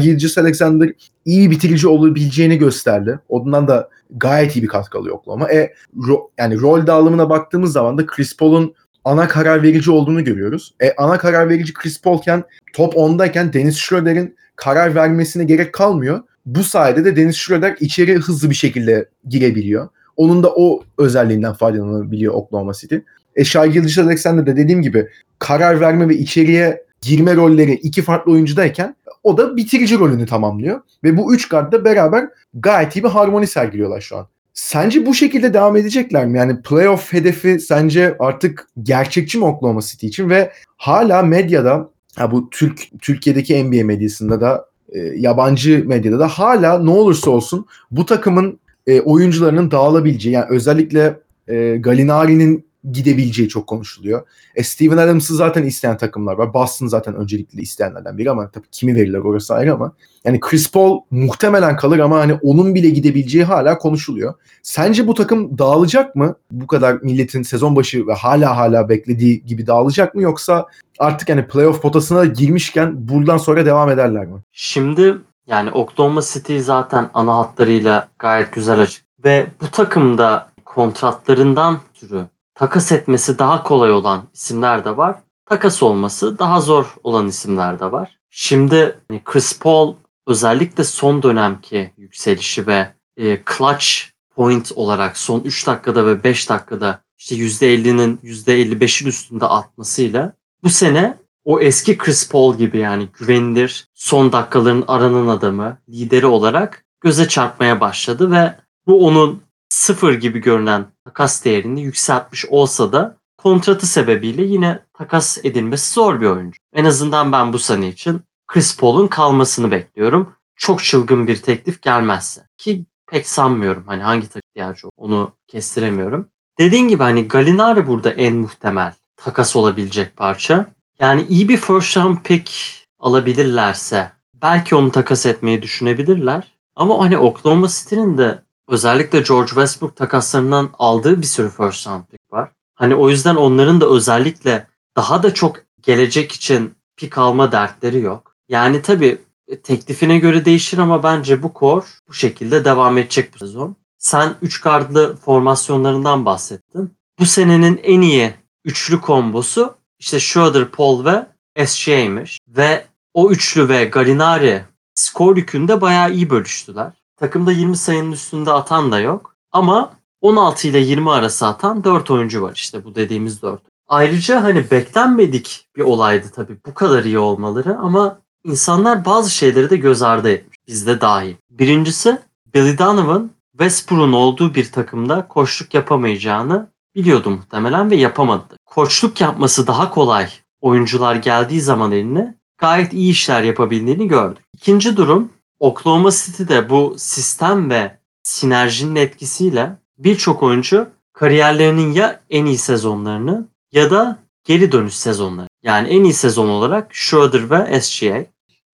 Gilgeous Alexander iyi bitirici olabileceğini gösterdi. Ondan da gayet iyi bir katkı alıyor Oklahoma. E, ro- yani rol dağılımına baktığımız zaman da Chris Paul'un ana karar verici olduğunu görüyoruz. E, ana karar verici Chris Paul'ken top 10'dayken Dennis Schroeder'in karar vermesine gerek kalmıyor. Bu sayede de Dennis Schroeder içeri hızlı bir şekilde girebiliyor. Onun da o özelliğinden faydalanabiliyor Oklahoma City. E Shai Gilgeous Alexander de dediğim gibi karar verme ve içeriye girme rolleri iki farklı oyuncudayken o da bitirici rolünü tamamlıyor. Ve bu üç guard da beraber gayet iyi bir harmoni sergiliyorlar şu an. Sence bu şekilde devam edecekler mi? Yani playoff hedefi sence artık gerçekçi mi Oklahoma City için ve hala medyada ha bu Türk Türkiye'deki NBA medyasında da e, yabancı medyada da hala ne olursa olsun bu takımın e, oyuncularının dağılabileceği yani özellikle e, Galinari'nin gidebileceği çok konuşuluyor. E, Steven Adams'ı zaten isteyen takımlar var. Boston zaten öncelikli isteyenlerden biri ama tabii kimi verirler orası ayrı ama yani Chris Paul muhtemelen kalır ama hani onun bile gidebileceği hala konuşuluyor. Sence bu takım dağılacak mı? Bu kadar milletin sezon başı ve hala hala beklediği gibi dağılacak mı yoksa artık yani playoff potasına girmişken buradan sonra devam ederler mi? Şimdi yani Oklahoma City zaten ana hatlarıyla gayet güzel açık. Ve bu takımda kontratlarından türü takas etmesi daha kolay olan isimler de var. Takas olması daha zor olan isimler de var. Şimdi hani Chris Paul özellikle son dönemki yükselişi ve e, clutch point olarak son 3 dakikada ve 5 dakikada işte %50'nin %55'in üstünde atmasıyla bu sene o eski Chris Paul gibi yani güvenilir son dakikaların aranan adamı, lideri olarak göze çarpmaya başladı ve bu onun sıfır gibi görünen takas değerini yükseltmiş olsa da kontratı sebebiyle yine takas edilmesi zor bir oyuncu. En azından ben bu sene için Chris Paul'un kalmasını bekliyorum. Çok çılgın bir teklif gelmezse. Ki pek sanmıyorum hani hangi takım ihtiyacı onu kestiremiyorum. Dediğin gibi hani Galinari burada en muhtemel takas olabilecek parça. Yani iyi bir first round pick alabilirlerse belki onu takas etmeyi düşünebilirler. Ama hani Oklahoma City'nin de özellikle George Westbrook takaslarından aldığı bir sürü first round pick var. Hani o yüzden onların da özellikle daha da çok gelecek için pick alma dertleri yok. Yani tabii teklifine göre değişir ama bence bu kor bu şekilde devam edecek bu sezon. Sen 3 gardlı formasyonlarından bahsettin. Bu senenin en iyi üçlü kombosu işte Schroeder, Paul ve SJ'ymiş. Ve o üçlü ve Galinari skor yükünde bayağı iyi bölüştüler. Takımda 20 sayının üstünde atan da yok. Ama 16 ile 20 arası atan 4 oyuncu var işte bu dediğimiz 4. Ayrıca hani beklenmedik bir olaydı tabii bu kadar iyi olmaları ama insanlar bazı şeyleri de göz ardı etmiş. Biz de dahil. Birincisi Billy Donovan Westbrook'un olduğu bir takımda koçluk yapamayacağını biliyordu muhtemelen ve yapamadı. Koçluk yapması daha kolay oyuncular geldiği zaman eline gayet iyi işler yapabildiğini gördük. İkinci durum Oklahoma City'de bu sistem ve sinerjinin etkisiyle birçok oyuncu kariyerlerinin ya en iyi sezonlarını ya da geri dönüş sezonları. Yani en iyi sezon olarak Schroeder ve SGA.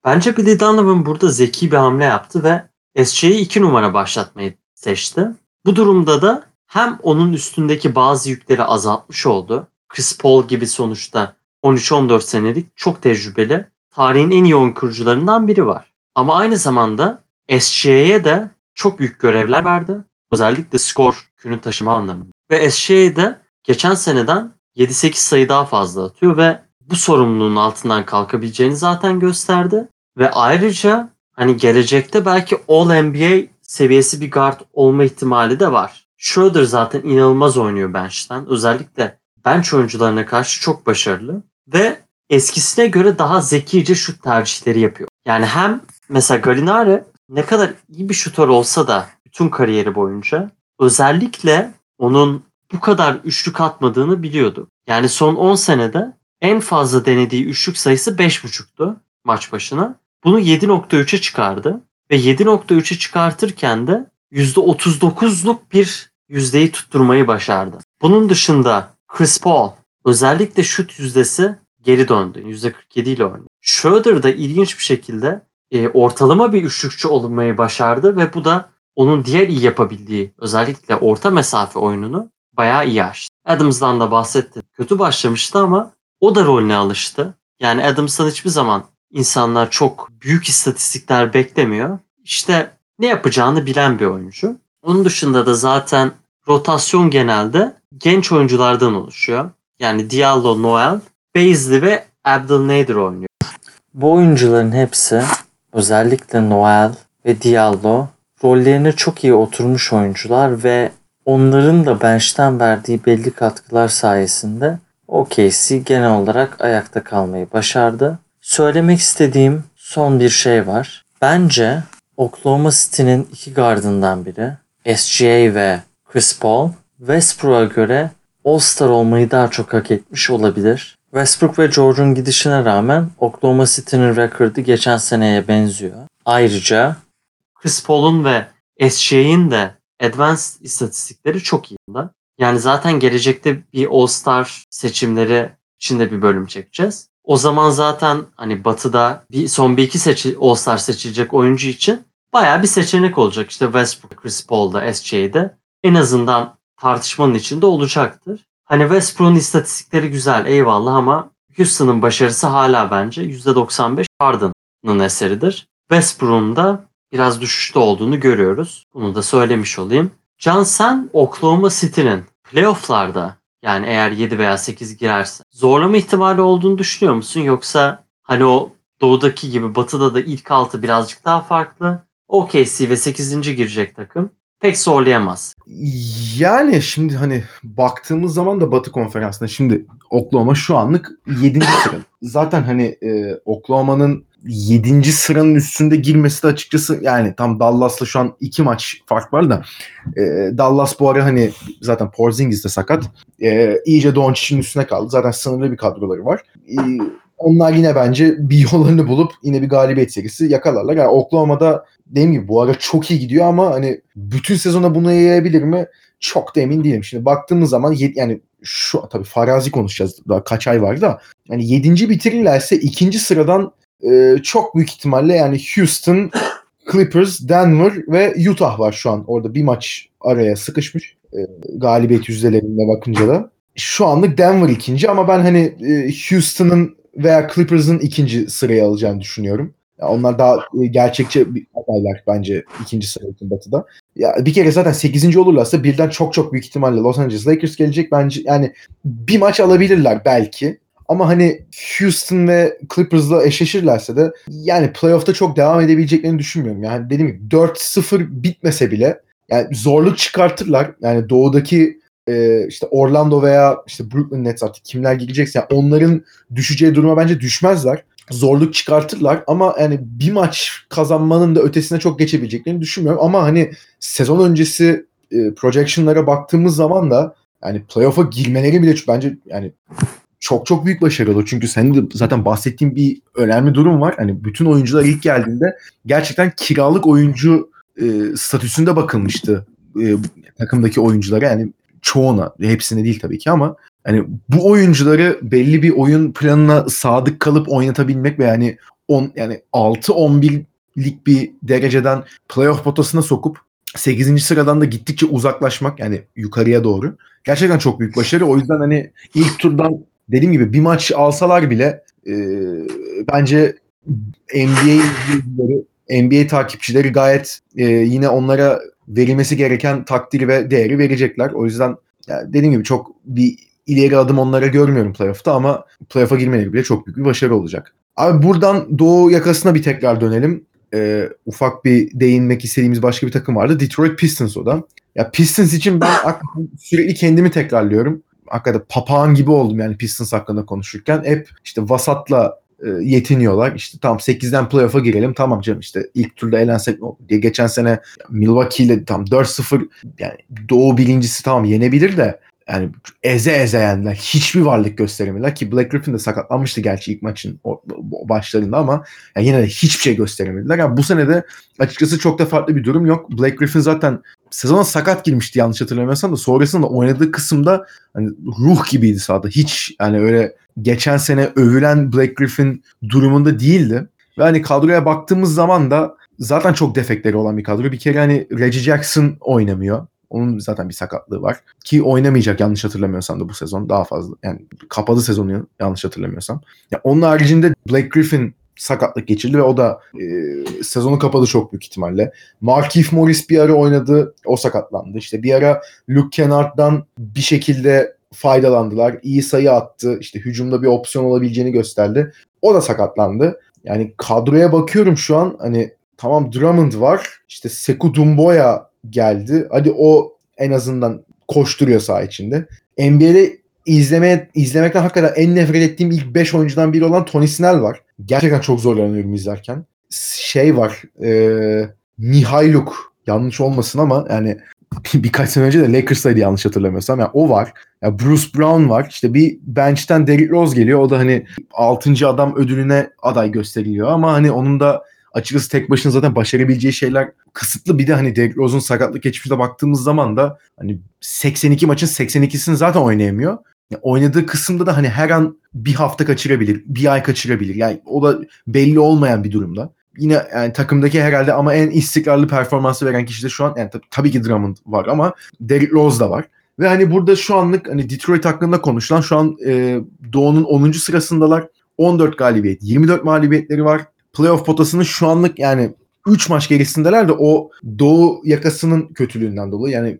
Bence Billy Donovan burada zeki bir hamle yaptı ve SGA'yı 2 numara başlatmayı seçti. Bu durumda da hem onun üstündeki bazı yükleri azaltmış oldu. Chris Paul gibi sonuçta 13-14 senelik çok tecrübeli, tarihin en iyi oyun kurucularından biri var. Ama aynı zamanda SGA'ye de çok büyük görevler verdi. Özellikle skor yükünü taşıma anlamında. Ve SGA de geçen seneden 7-8 sayı daha fazla atıyor ve bu sorumluluğun altından kalkabileceğini zaten gösterdi. Ve ayrıca hani gelecekte belki All NBA seviyesi bir guard olma ihtimali de var. Schroeder zaten inanılmaz oynuyor bench'ten. Özellikle bench oyuncularına karşı çok başarılı. Ve eskisine göre daha zekice şut tercihleri yapıyor. Yani hem mesela Galinari ne kadar iyi bir şutör olsa da bütün kariyeri boyunca özellikle onun bu kadar üçlük atmadığını biliyordu. Yani son 10 senede en fazla denediği üçlük sayısı 5.5'tu maç başına. Bunu 7.3'e çıkardı. Ve 7.3'e çıkartırken de %39'luk bir yüzdeyi tutturmayı başardı. Bunun dışında Chris Paul özellikle şut yüzdesi geri döndü. %47 ile oynuyor. Schroeder da ilginç bir şekilde e, ortalama bir üçlükçü olmayı başardı ve bu da onun diğer iyi yapabildiği özellikle orta mesafe oyununu bayağı iyi açtı. Adams'dan da bahsettim. Kötü başlamıştı ama o da rolüne alıştı. Yani Adams'tan hiçbir zaman insanlar çok büyük istatistikler beklemiyor. İşte ne yapacağını bilen bir oyuncu. Onun dışında da zaten rotasyon genelde genç oyunculardan oluşuyor. Yani Diallo, Noel, Beasley ve Abdel Nader oynuyor. Bu oyuncuların hepsi özellikle Noel ve Diallo rollerine çok iyi oturmuş oyuncular ve onların da bench'ten verdiği belli katkılar sayesinde OKC genel olarak ayakta kalmayı başardı. Söylemek istediğim son bir şey var. Bence Oklahoma City'nin iki gardından biri SGA ve Chris Paul Westbrook'a göre All-Star olmayı daha çok hak etmiş olabilir. Westbrook ve George'un gidişine rağmen Oklahoma City'nin rekordu geçen seneye benziyor. Ayrıca Chris Paul'un ve SGA'in de advanced istatistikleri çok iyi. Yani zaten gelecekte bir All-Star seçimleri içinde bir bölüm çekeceğiz. O zaman zaten hani Batı'da bir son bir iki seçi, All-Star seçilecek oyuncu için bayağı bir seçenek olacak. İşte Westbrook, Chris Paul'da, SGA'de en azından tartışmanın içinde olacaktır. Hani Westbrook'un istatistikleri güzel eyvallah ama Houston'ın başarısı hala bence %95 Harden'ın eseridir. Westbrook'un da biraz düşüşte olduğunu görüyoruz. Bunu da söylemiş olayım. Can sen Oklahoma City'nin playofflarda yani eğer 7 veya 8 girerse zorlama ihtimali olduğunu düşünüyor musun? Yoksa hani o doğudaki gibi batıda da ilk altı birazcık daha farklı. OKC ve 8. girecek takım pek zorlayamaz. Yani şimdi hani baktığımız zaman da Batı Konferansı'nda şimdi Oklahoma şu anlık 7. sıra. Zaten hani e, Oklahoma'nın 7. sıranın üstünde girmesi de açıkçası yani tam Dallas'la şu an iki maç fark var da e, Dallas bu ara hani zaten Porzingis de sakat. E, iyice Doncic'in üstüne kaldı. Zaten sınırlı bir kadroları var. E, onlar yine bence bir yollarını bulup yine bir galibiyet serisi yakalarlar. Yani Oklahoma'da dediğim gibi bu ara çok iyi gidiyor ama hani bütün sezona bunu yayabilir mi? Çok da emin değilim. Şimdi baktığımız zaman yani şu tabii farazi konuşacağız daha kaç ay var da yani 7. bitirirlerse ikinci sıradan e, çok büyük ihtimalle yani Houston, Clippers, Denver ve Utah var şu an. Orada bir maç araya sıkışmış. E, galibiyet yüzdelerine bakınca da. Şu anlık Denver ikinci ama ben hani e, Houston'ın veya Clippers'ın ikinci sırayı alacağını düşünüyorum. Yani onlar daha e, gerçekçi adaylar bence ikinci sıra için Batı'da. Ya bir kere zaten 8. olurlarsa birden çok çok büyük ihtimalle Los Angeles Lakers gelecek. Bence yani bir maç alabilirler belki. Ama hani Houston ve Clippers'la eşleşirlerse de yani playoff'ta çok devam edebileceklerini düşünmüyorum. Yani dediğim gibi 4-0 bitmese bile yani zorluk çıkartırlar. Yani doğudaki e, işte Orlando veya işte Brooklyn Nets artık kimler gelecekse yani onların düşeceği duruma bence düşmezler. Zorluk çıkartırlar ama yani bir maç kazanmanın da ötesine çok geçebileceklerini düşünmüyorum. Ama hani sezon öncesi e, projection'lara baktığımız zaman da yani playoff'a girmeleri bile bence yani çok çok büyük başarı olur. Çünkü senin de zaten bahsettiğin bir önemli durum var. Hani bütün oyuncular ilk geldiğinde gerçekten kiralık oyuncu e, statüsünde bakılmıştı e, takımdaki oyunculara. Yani çoğuna, hepsine değil tabii ki ama hani bu oyuncuları belli bir oyun planına sadık kalıp oynatabilmek ve yani on, yani 6-11'lik bir dereceden playoff potasına sokup 8. sıradan da gittikçe uzaklaşmak yani yukarıya doğru. Gerçekten çok büyük başarı. O yüzden hani ilk turdan dediğim gibi bir maç alsalar bile e, bence NBA NBA takipçileri gayet e, yine onlara verilmesi gereken takdiri ve değeri verecekler. O yüzden yani dediğim gibi çok bir ileri adım onlara görmüyorum playoff'ta ama playoff'a girmeleri bile çok büyük bir başarı olacak. Abi buradan Doğu yakasına bir tekrar dönelim. Ee, ufak bir değinmek istediğimiz başka bir takım vardı. Detroit Pistons o da. Ya Pistons için ben sürekli kendimi tekrarlıyorum. Hakikaten papağan gibi oldum yani Pistons hakkında konuşurken. Hep işte vasatla e, yetiniyorlar. İşte tamam 8'den playoff'a girelim. Tamam canım işte ilk turda elensek diye geçen sene Milwaukee ile tam 4-0 yani Doğu birincisi tamam yenebilir de yani eze eze yendiler. Hiçbir varlık gösteremediler ki Black Griffin de sakatlanmıştı gerçi ilk maçın başlarında ama yani yine de hiçbir şey gösteremediler. Yani bu sene de açıkçası çok da farklı bir durum yok. Black Griffin zaten sezona sakat girmişti yanlış hatırlamıyorsam da sonrasında oynadığı kısımda hani ruh gibiydi sahada. Hiç yani öyle geçen sene övülen Black Griffin durumunda değildi. Ve hani kadroya baktığımız zaman da zaten çok defekleri olan bir kadro. Bir kere hani Reggie Jackson oynamıyor. Onun zaten bir sakatlığı var. Ki oynamayacak yanlış hatırlamıyorsam da bu sezon daha fazla. Yani kapalı sezonu yanlış hatırlamıyorsam. Ya onun haricinde Blake Griffin sakatlık geçirdi ve o da e, sezonu kapadı çok büyük ihtimalle. Markif Morris bir ara oynadı. O sakatlandı. İşte bir ara Luke Kennard'dan bir şekilde faydalandılar. İyi sayı attı. İşte hücumda bir opsiyon olabileceğini gösterdi. O da sakatlandı. Yani kadroya bakıyorum şu an hani tamam Drummond var. İşte Sekou Dumboya geldi. Hadi o en azından koşturuyor saha içinde. NBA'de izlemeye, izlemekten hakikaten en nefret ettiğim ilk 5 oyuncudan biri olan Tony Snell var. Gerçekten çok zorlanıyorum izlerken. Şey var. E, Mihailuk yanlış olmasın ama yani birkaç sene önce de Lakers'taydı yanlış hatırlamıyorsam. Yani o var. Yani Bruce Brown var. İşte bir bench'ten Derrick Rose geliyor. O da hani 6. adam ödülüne aday gösteriliyor ama hani onun da açıkçası tek başına zaten başarabileceği şeyler kısıtlı. Bir de hani Derrick Rose'un sakatlık geçmişine baktığımız zaman da hani 82 maçın 82'sini zaten oynayamıyor. Yani oynadığı kısımda da hani her an bir hafta kaçırabilir, bir ay kaçırabilir. Yani o da belli olmayan bir durumda. Yine yani takımdaki herhalde ama en istikrarlı performansı veren kişi de şu an yani tab- tabii ki Drummond var ama Derrick Rose da var. Ve hani burada şu anlık hani Detroit hakkında konuşulan şu an e, Doğu'nun 10. sırasındalar. 14 galibiyet, 24 mağlubiyetleri var. Playoff potasının şu anlık yani 3 maç gerisindeler de o Doğu yakasının kötülüğünden dolayı yani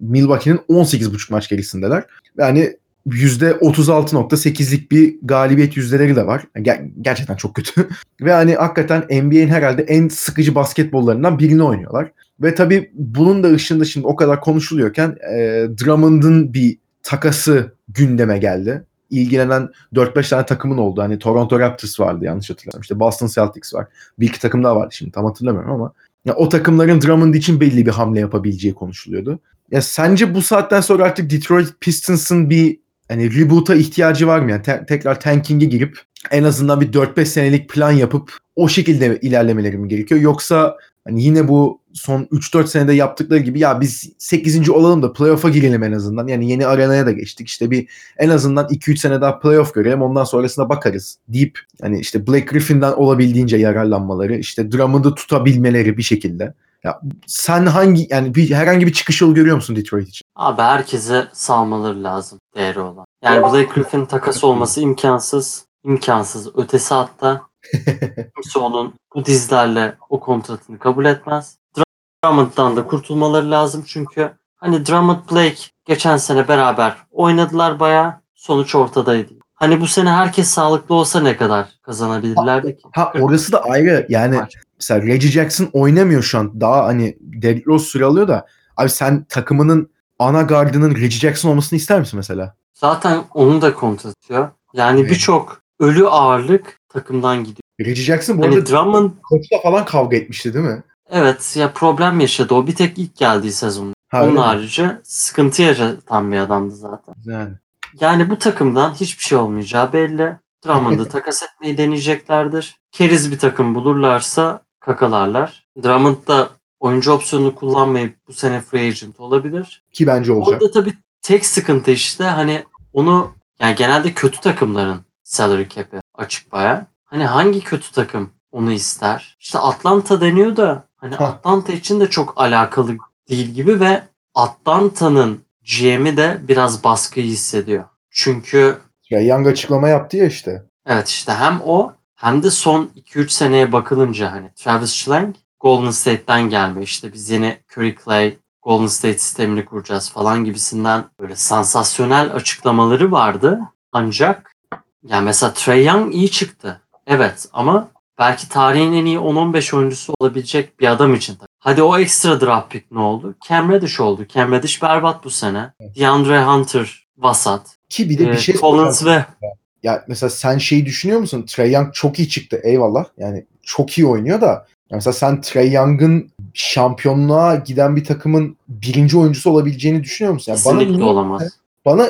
Milwaukee'nin 18,5 maç gerisindeler. Yani %36.8'lik bir galibiyet yüzdeleri de var. Ger- gerçekten çok kötü. Ve hani hakikaten NBA'in herhalde en sıkıcı basketbollarından birini oynuyorlar. Ve tabii bunun da ışığında şimdi o kadar konuşuluyorken e, Drummond'un bir takası gündeme geldi. İlgilenen 4-5 tane takımın oldu. Hani Toronto Raptors vardı yanlış hatırlamıyorum. İşte Boston Celtics var. Bir iki takım daha vardı şimdi tam hatırlamıyorum ama. Ya o takımların Drummond için belli bir hamle yapabileceği konuşuluyordu. Ya sence bu saatten sonra artık Detroit Pistons'ın bir hani reboot'a ihtiyacı var mı? Yani te- tekrar tanking'e girip en azından bir 4-5 senelik plan yapıp o şekilde ilerlemeleri mi gerekiyor? Yoksa hani yine bu son 3-4 senede yaptıkları gibi ya biz 8. olalım da playoff'a girelim en azından. Yani yeni arenaya da geçtik. İşte bir en azından 2-3 sene daha playoff görelim ondan sonrasına bakarız deyip hani işte Blake Griffin'den olabildiğince yararlanmaları, işte Drummond'u tutabilmeleri bir şekilde. Ya sen hangi yani bir herhangi bir çıkış yolu görüyor musun Detroit için? Abi herkese salmaları lazım değeri olan. Yani Blake Griffin takası olması imkansız. imkansız. Ötesi hatta kimse onun bu dizlerle o kontratını kabul etmez. Drummond'dan da kurtulmaları lazım çünkü hani Drummond Blake geçen sene beraber oynadılar bayağı. Sonuç ortadaydı. Hani bu sene herkes sağlıklı olsa ne kadar kazanabilirlerdi ki? Ha orası da ayrı yani Maç. mesela Reggie Jackson oynamıyor şu an. Daha hani Derrick Rose süre alıyor da abi sen takımının ana gardının Reggie Jackson olmasını ister misin mesela? Zaten onun da kontratı. Yani Evet. birçok ölü ağırlık takımdan gidiyor. Reggie Jackson bu Hani arada Drummond koçla falan kavga etmişti değil mi? evet ya problem yaşadı. O bir tek ilk geldiği sezon. Ha, Onun harici sıkıntı yaratan bir adamdı zaten. Yani. Yani bu takımdan hiçbir şey olmayacağı belli. Drummond'ı takas etmeyi deneyeceklerdir. Keriz bir takım bulurlarsa kakalarlar. Drummond da oyuncu opsiyonunu kullanmayıp bu sene free agent olabilir. Ki bence olacak. Orada tabii tek sıkıntı işte hani onu yani genelde kötü takımların salary cap'i açık baya. Hani hangi kötü takım onu ister? İşte Atlanta deniyor da hani Hah. Atlanta için de çok alakalı değil gibi ve Atlanta'nın GM'i de biraz baskıyı hissediyor. Çünkü Ya Young açıklama yaptı ya işte. evet işte hem o hem de son 2-3 seneye bakılınca hani Travis Schlenk Golden State'ten gelme işte biz yeni Curry Clay Golden State sistemini kuracağız falan gibisinden böyle sansasyonel açıklamaları vardı. Ancak yani mesela Trey Young iyi çıktı. Evet ama belki tarihin en iyi 10-15 oyuncusu olabilecek bir adam için. Hadi o ekstra draft pick ne oldu? Cam Reddish oldu. Cam Reddish berbat bu sene. DeAndre Hunter vasat. Ki bir de bir Ee, şey Collins ve Ya mesela sen şeyi düşünüyor musun? Trey Young çok iyi çıktı eyvallah. Yani çok iyi oynuyor da ya mesela sen Trey Young'ın şampiyonluğa giden bir takımın birinci oyuncusu olabileceğini düşünüyor musun? Yani kesinlikle niye- olamaz. Bana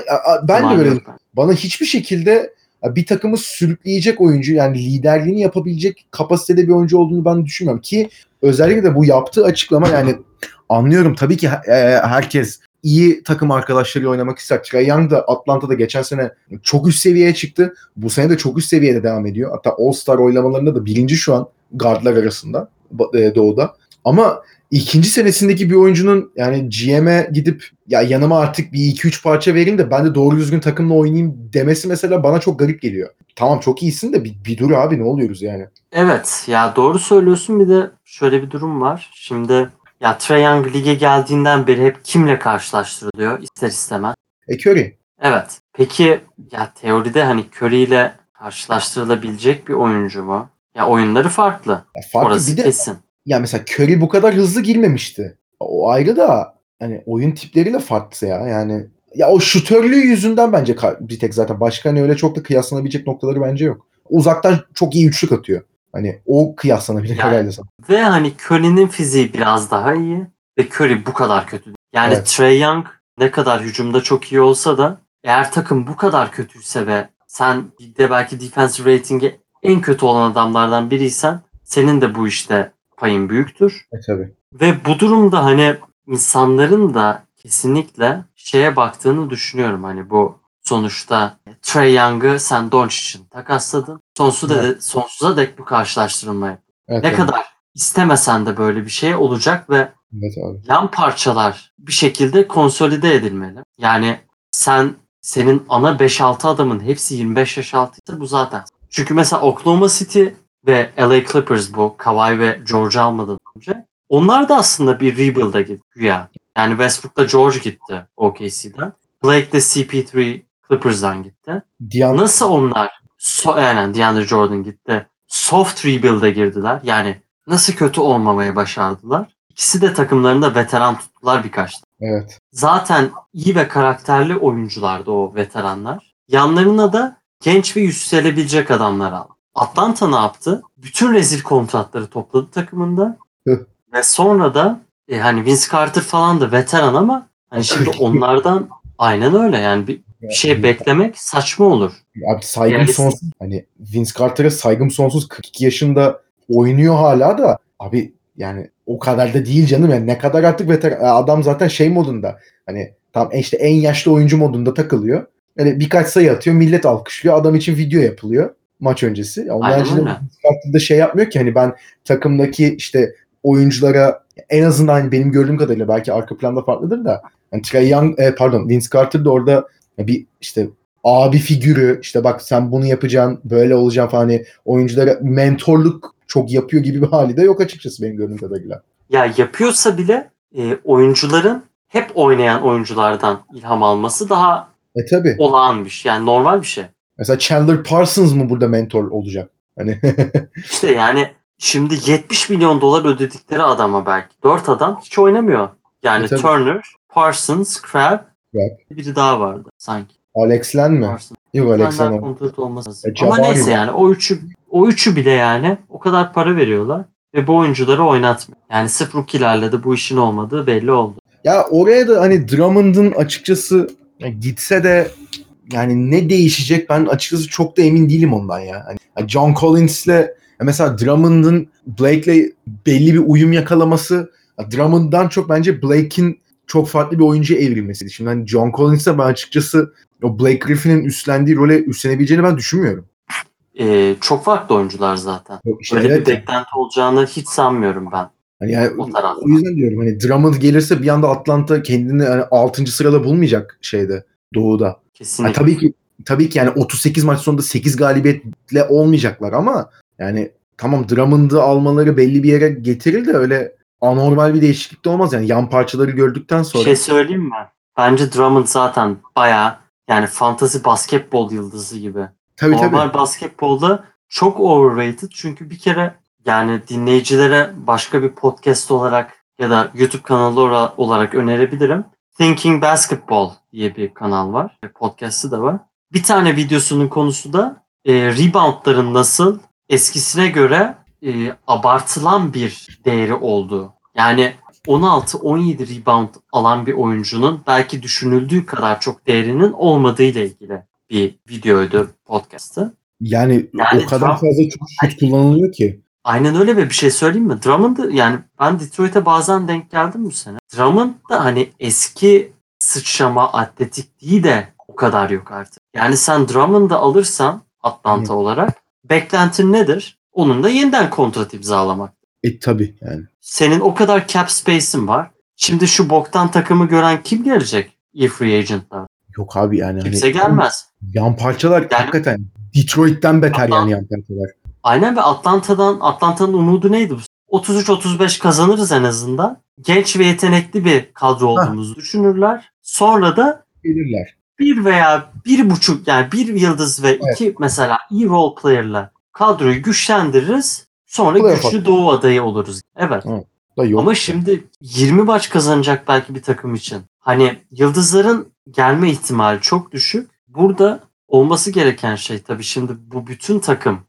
ben de ihtimali böyle bana hiçbir şekilde bir takımı sürükleyecek oyuncu yani liderliğini yapabilecek kapasitede bir oyuncu olduğunu ben düşünmüyorum ki özellikle de bu yaptığı açıklama yani anlıyorum tabii ki e, herkes iyi takım arkadaşlarıyla oynamak ister. Trae Young da Atlanta'da geçen sene çok üst seviyeye çıktı. Bu sene de çok üst seviyede devam ediyor. Hatta All-Star oylamalarında da birinci şu an guardlar arasında e, Doğu'da. Ama ikinci senesindeki bir oyuncunun yani GM'e gidip ya yanıma artık bir 2-3 parça vereyim de ben de doğru düzgün takımla oynayayım demesi mesela bana çok garip geliyor. Tamam çok iyisin de bir, bir dur abi ne oluyoruz yani. Evet ya doğru söylüyorsun bir de şöyle bir durum var. Şimdi ya Trae Young lige geldiğinden beri hep kimle karşılaştırılıyor ister istemez. E Curry. Evet. Peki ya teoride hani Curry ile karşılaştırılabilecek bir oyuncu mu? Ya oyunları farklı. Ya farklı Orası bir de kesin. Ya mesela Curry bu kadar hızlı girmemişti. O ayrı da hani oyun tipleriyle farklı ya yani. Ya o şutörlüğü yüzünden bence bir tek zaten başka hani öyle çok da kıyaslanabilecek noktaları bence yok. Uzaktan çok iyi üçlük atıyor. Hani o kıyaslanabilir Yani- herhalde sana. Ve hani Curry'nin fiziği biraz daha iyi ve Curry bu kadar kötü. Yani Evet. Trae Young ne kadar hücumda çok iyi olsa da eğer takım bu kadar kötüyse ve sen ligde belki defensive ratingi en kötü olan adamlardan biriysen senin de bu işte payın büyüktür. E tabii. Ve bu durumda hani insanların da kesinlikle şeye baktığını düşünüyorum. Hani bu sonuçta Trae Young'ı sen Doncic'in takasladın. Sonsuza, de, sonsuza dek bu karşılaştırılmayı. Evet, Ne evet. kadar istemesen de böyle bir şey olacak ve Evet abi. yan parçalar bir şekilde konsolide edilmeli. Yani sen senin ana 5-6 adamın hepsi 25 yaş altıysa bu zaten. Çünkü mesela Oklahoma City ve LA Clippers bu Kawhi ve George almadan önce onlar da aslında bir rebuild'a gitti güya. Yani Westbrook'ta George gitti OKC'den. Blake de CP3 Clippers'dan gitti. Dian Nasıl onlar so yani DeAndre Jordan gitti. Soft rebuild'e girdiler. Yani nasıl kötü olmamayı başardılar. İkisi de takımlarında veteran tuttular birkaç. evet. Zaten iyi ve karakterli oyunculardı o veteranlar. Yanlarına da genç ve yükselebilecek adamlar aldı. Atlanta ne yaptı? Bütün rezil kontratları topladı takımında. Ve sonra da e, hani Vince Carter falan da veteran ama hani şimdi onlardan aynen öyle yani bir, bir şey beklemek saçma olur. Abi saygım Yani- sonsuz. Hani Vince Carter'a saygım sonsuz. 42 yaşında oynuyor hala da. Abi yani o kadar da değil canım. Yani ne kadar artık veteran. Adam zaten şey modunda. Hani tam işte en yaşlı oyuncu modunda takılıyor. Yani birkaç sayı atıyor. Millet alkışlıyor. Adam için video yapılıyor maç öncesi. Onun haricinde da şey yapmıyor ki hani ben takımdaki işte oyunculara en azından benim gördüğüm kadarıyla belki arka planda farklıdır da yani Trae Young, e, pardon Vince Carter da orada bir işte abi figürü işte bak sen bunu yapacaksın böyle olacaksın falan hani oyunculara mentorluk çok yapıyor gibi bir hali de yok açıkçası benim gördüğüm kadarıyla. Ya yapıyorsa bile e, oyuncuların hep oynayan oyunculardan ilham alması daha E tabi. olağan bir şey. Yani normal bir şey. Mesela Chandler Parsons mı burada mentor olacak? Hani İşte yani şimdi 70 milyon dolar ödedikleri adama belki 4 adam hiç oynamıyor. Yani E, tabii. Turner, Parsons, Crab, Crabbe. biri daha vardı sanki. Alex Len mi? Parsons. Yok Alex Len. kontrat olmaz. E, Ama neyse yani o üçü o üçü bile yani o kadar para veriyorlar ve bu oyuncuları oynatmıyor. Yani sırf rookie'lerle de bu işin olmadığı belli oldu. Ya oraya da hani Drummond'un açıkçası gitse de yani ne değişecek ben açıkçası çok da emin değilim ondan ya. Hani yani John Collins'le mesela Drummond'un Blake'le belli bir uyum yakalaması ya Drummond'dan çok bence Blake'in çok farklı bir oyuncuya evrilmesiydi. Şimdi hani John Collins'e ben açıkçası o Blake Griffin'in üstlendiği role üstlenebileceğini ben düşünmüyorum. Ee, çok farklı oyuncular zaten. İşte Öyle evet, bir beklenti olacağını hiç sanmıyorum ben hani yani o. O yüzden diyorum hani Drummond gelirse bir anda Atlanta kendini hani 6. sırada bulmayacak şeyde Doğu'da. Kesinlikle. tabii ki tabii ki yani 38 maç sonunda 8 galibiyetle olmayacaklar ama yani tamam Drummond'ı almaları belli bir yere getirir de öyle anormal bir değişiklik de olmaz yani yan parçaları gördükten Bir sonra. şey söyleyeyim mi? Bence Drummond zaten bayağı yani fantasy basketbol yıldızı gibi. tabii tabii. Normal basketbolda çok overrated çünkü bir kere yani dinleyicilere başka bir podcast olarak ya da YouTube kanalı olarak önerebilirim. Thinking Basketball diye bir kanal var. Podcast'ı da var. Bir tane videosunun konusu da e, reboundların nasıl eskisine göre e, abartılan bir değeri olduğu. Yani 16-17 rebound alan bir oyuncunun belki düşünüldüğü kadar çok değerinin olmadığı ile ilgili bir videoydu podcast'ı. Yani, Yani o kadar Trump- fazla çok şut kullanılıyor ki. Aynen öyle ve bir şey söyleyeyim mi? Drummond'ı yani ben Detroit'e bazen denk geldim bu sene. Drummond da hani eski sıçrama atletik değil de o kadar yok artık. Yani sen Drummond'ı alırsan Atlanta olarak beklentin nedir? Onun da yeniden kontrat imzalamak. E tabi yani. Senin o kadar cap space'in var. Şimdi şu boktan takımı gören kim gelecek? İyi free agent'lar. Yok abi yani. Kimse hani, gelmez. Yan parçalar Yani- hakikaten Detroit'ten beter Atlan- yani yan parçalar. Aynen ve Atlanta'dan Atlanta'nın umudu neydi? 33-35 kazanırız en azından. Genç ve yetenekli bir kadro olduğumuzu düşünürler. Sonra da Gelirler. bir veya bir buçuk yani bir yıldız ve iki mesela iyi role player'la kadroyu güçlendiririz. Sonra Playoff güçlü doğu adayı oluruz. Evet. Da yok. Ama şimdi 20 maç kazanacak belki bir takım için. Hani yıldızların gelme ihtimali çok düşük. Burada olması gereken şey tabii şimdi bu bütün takım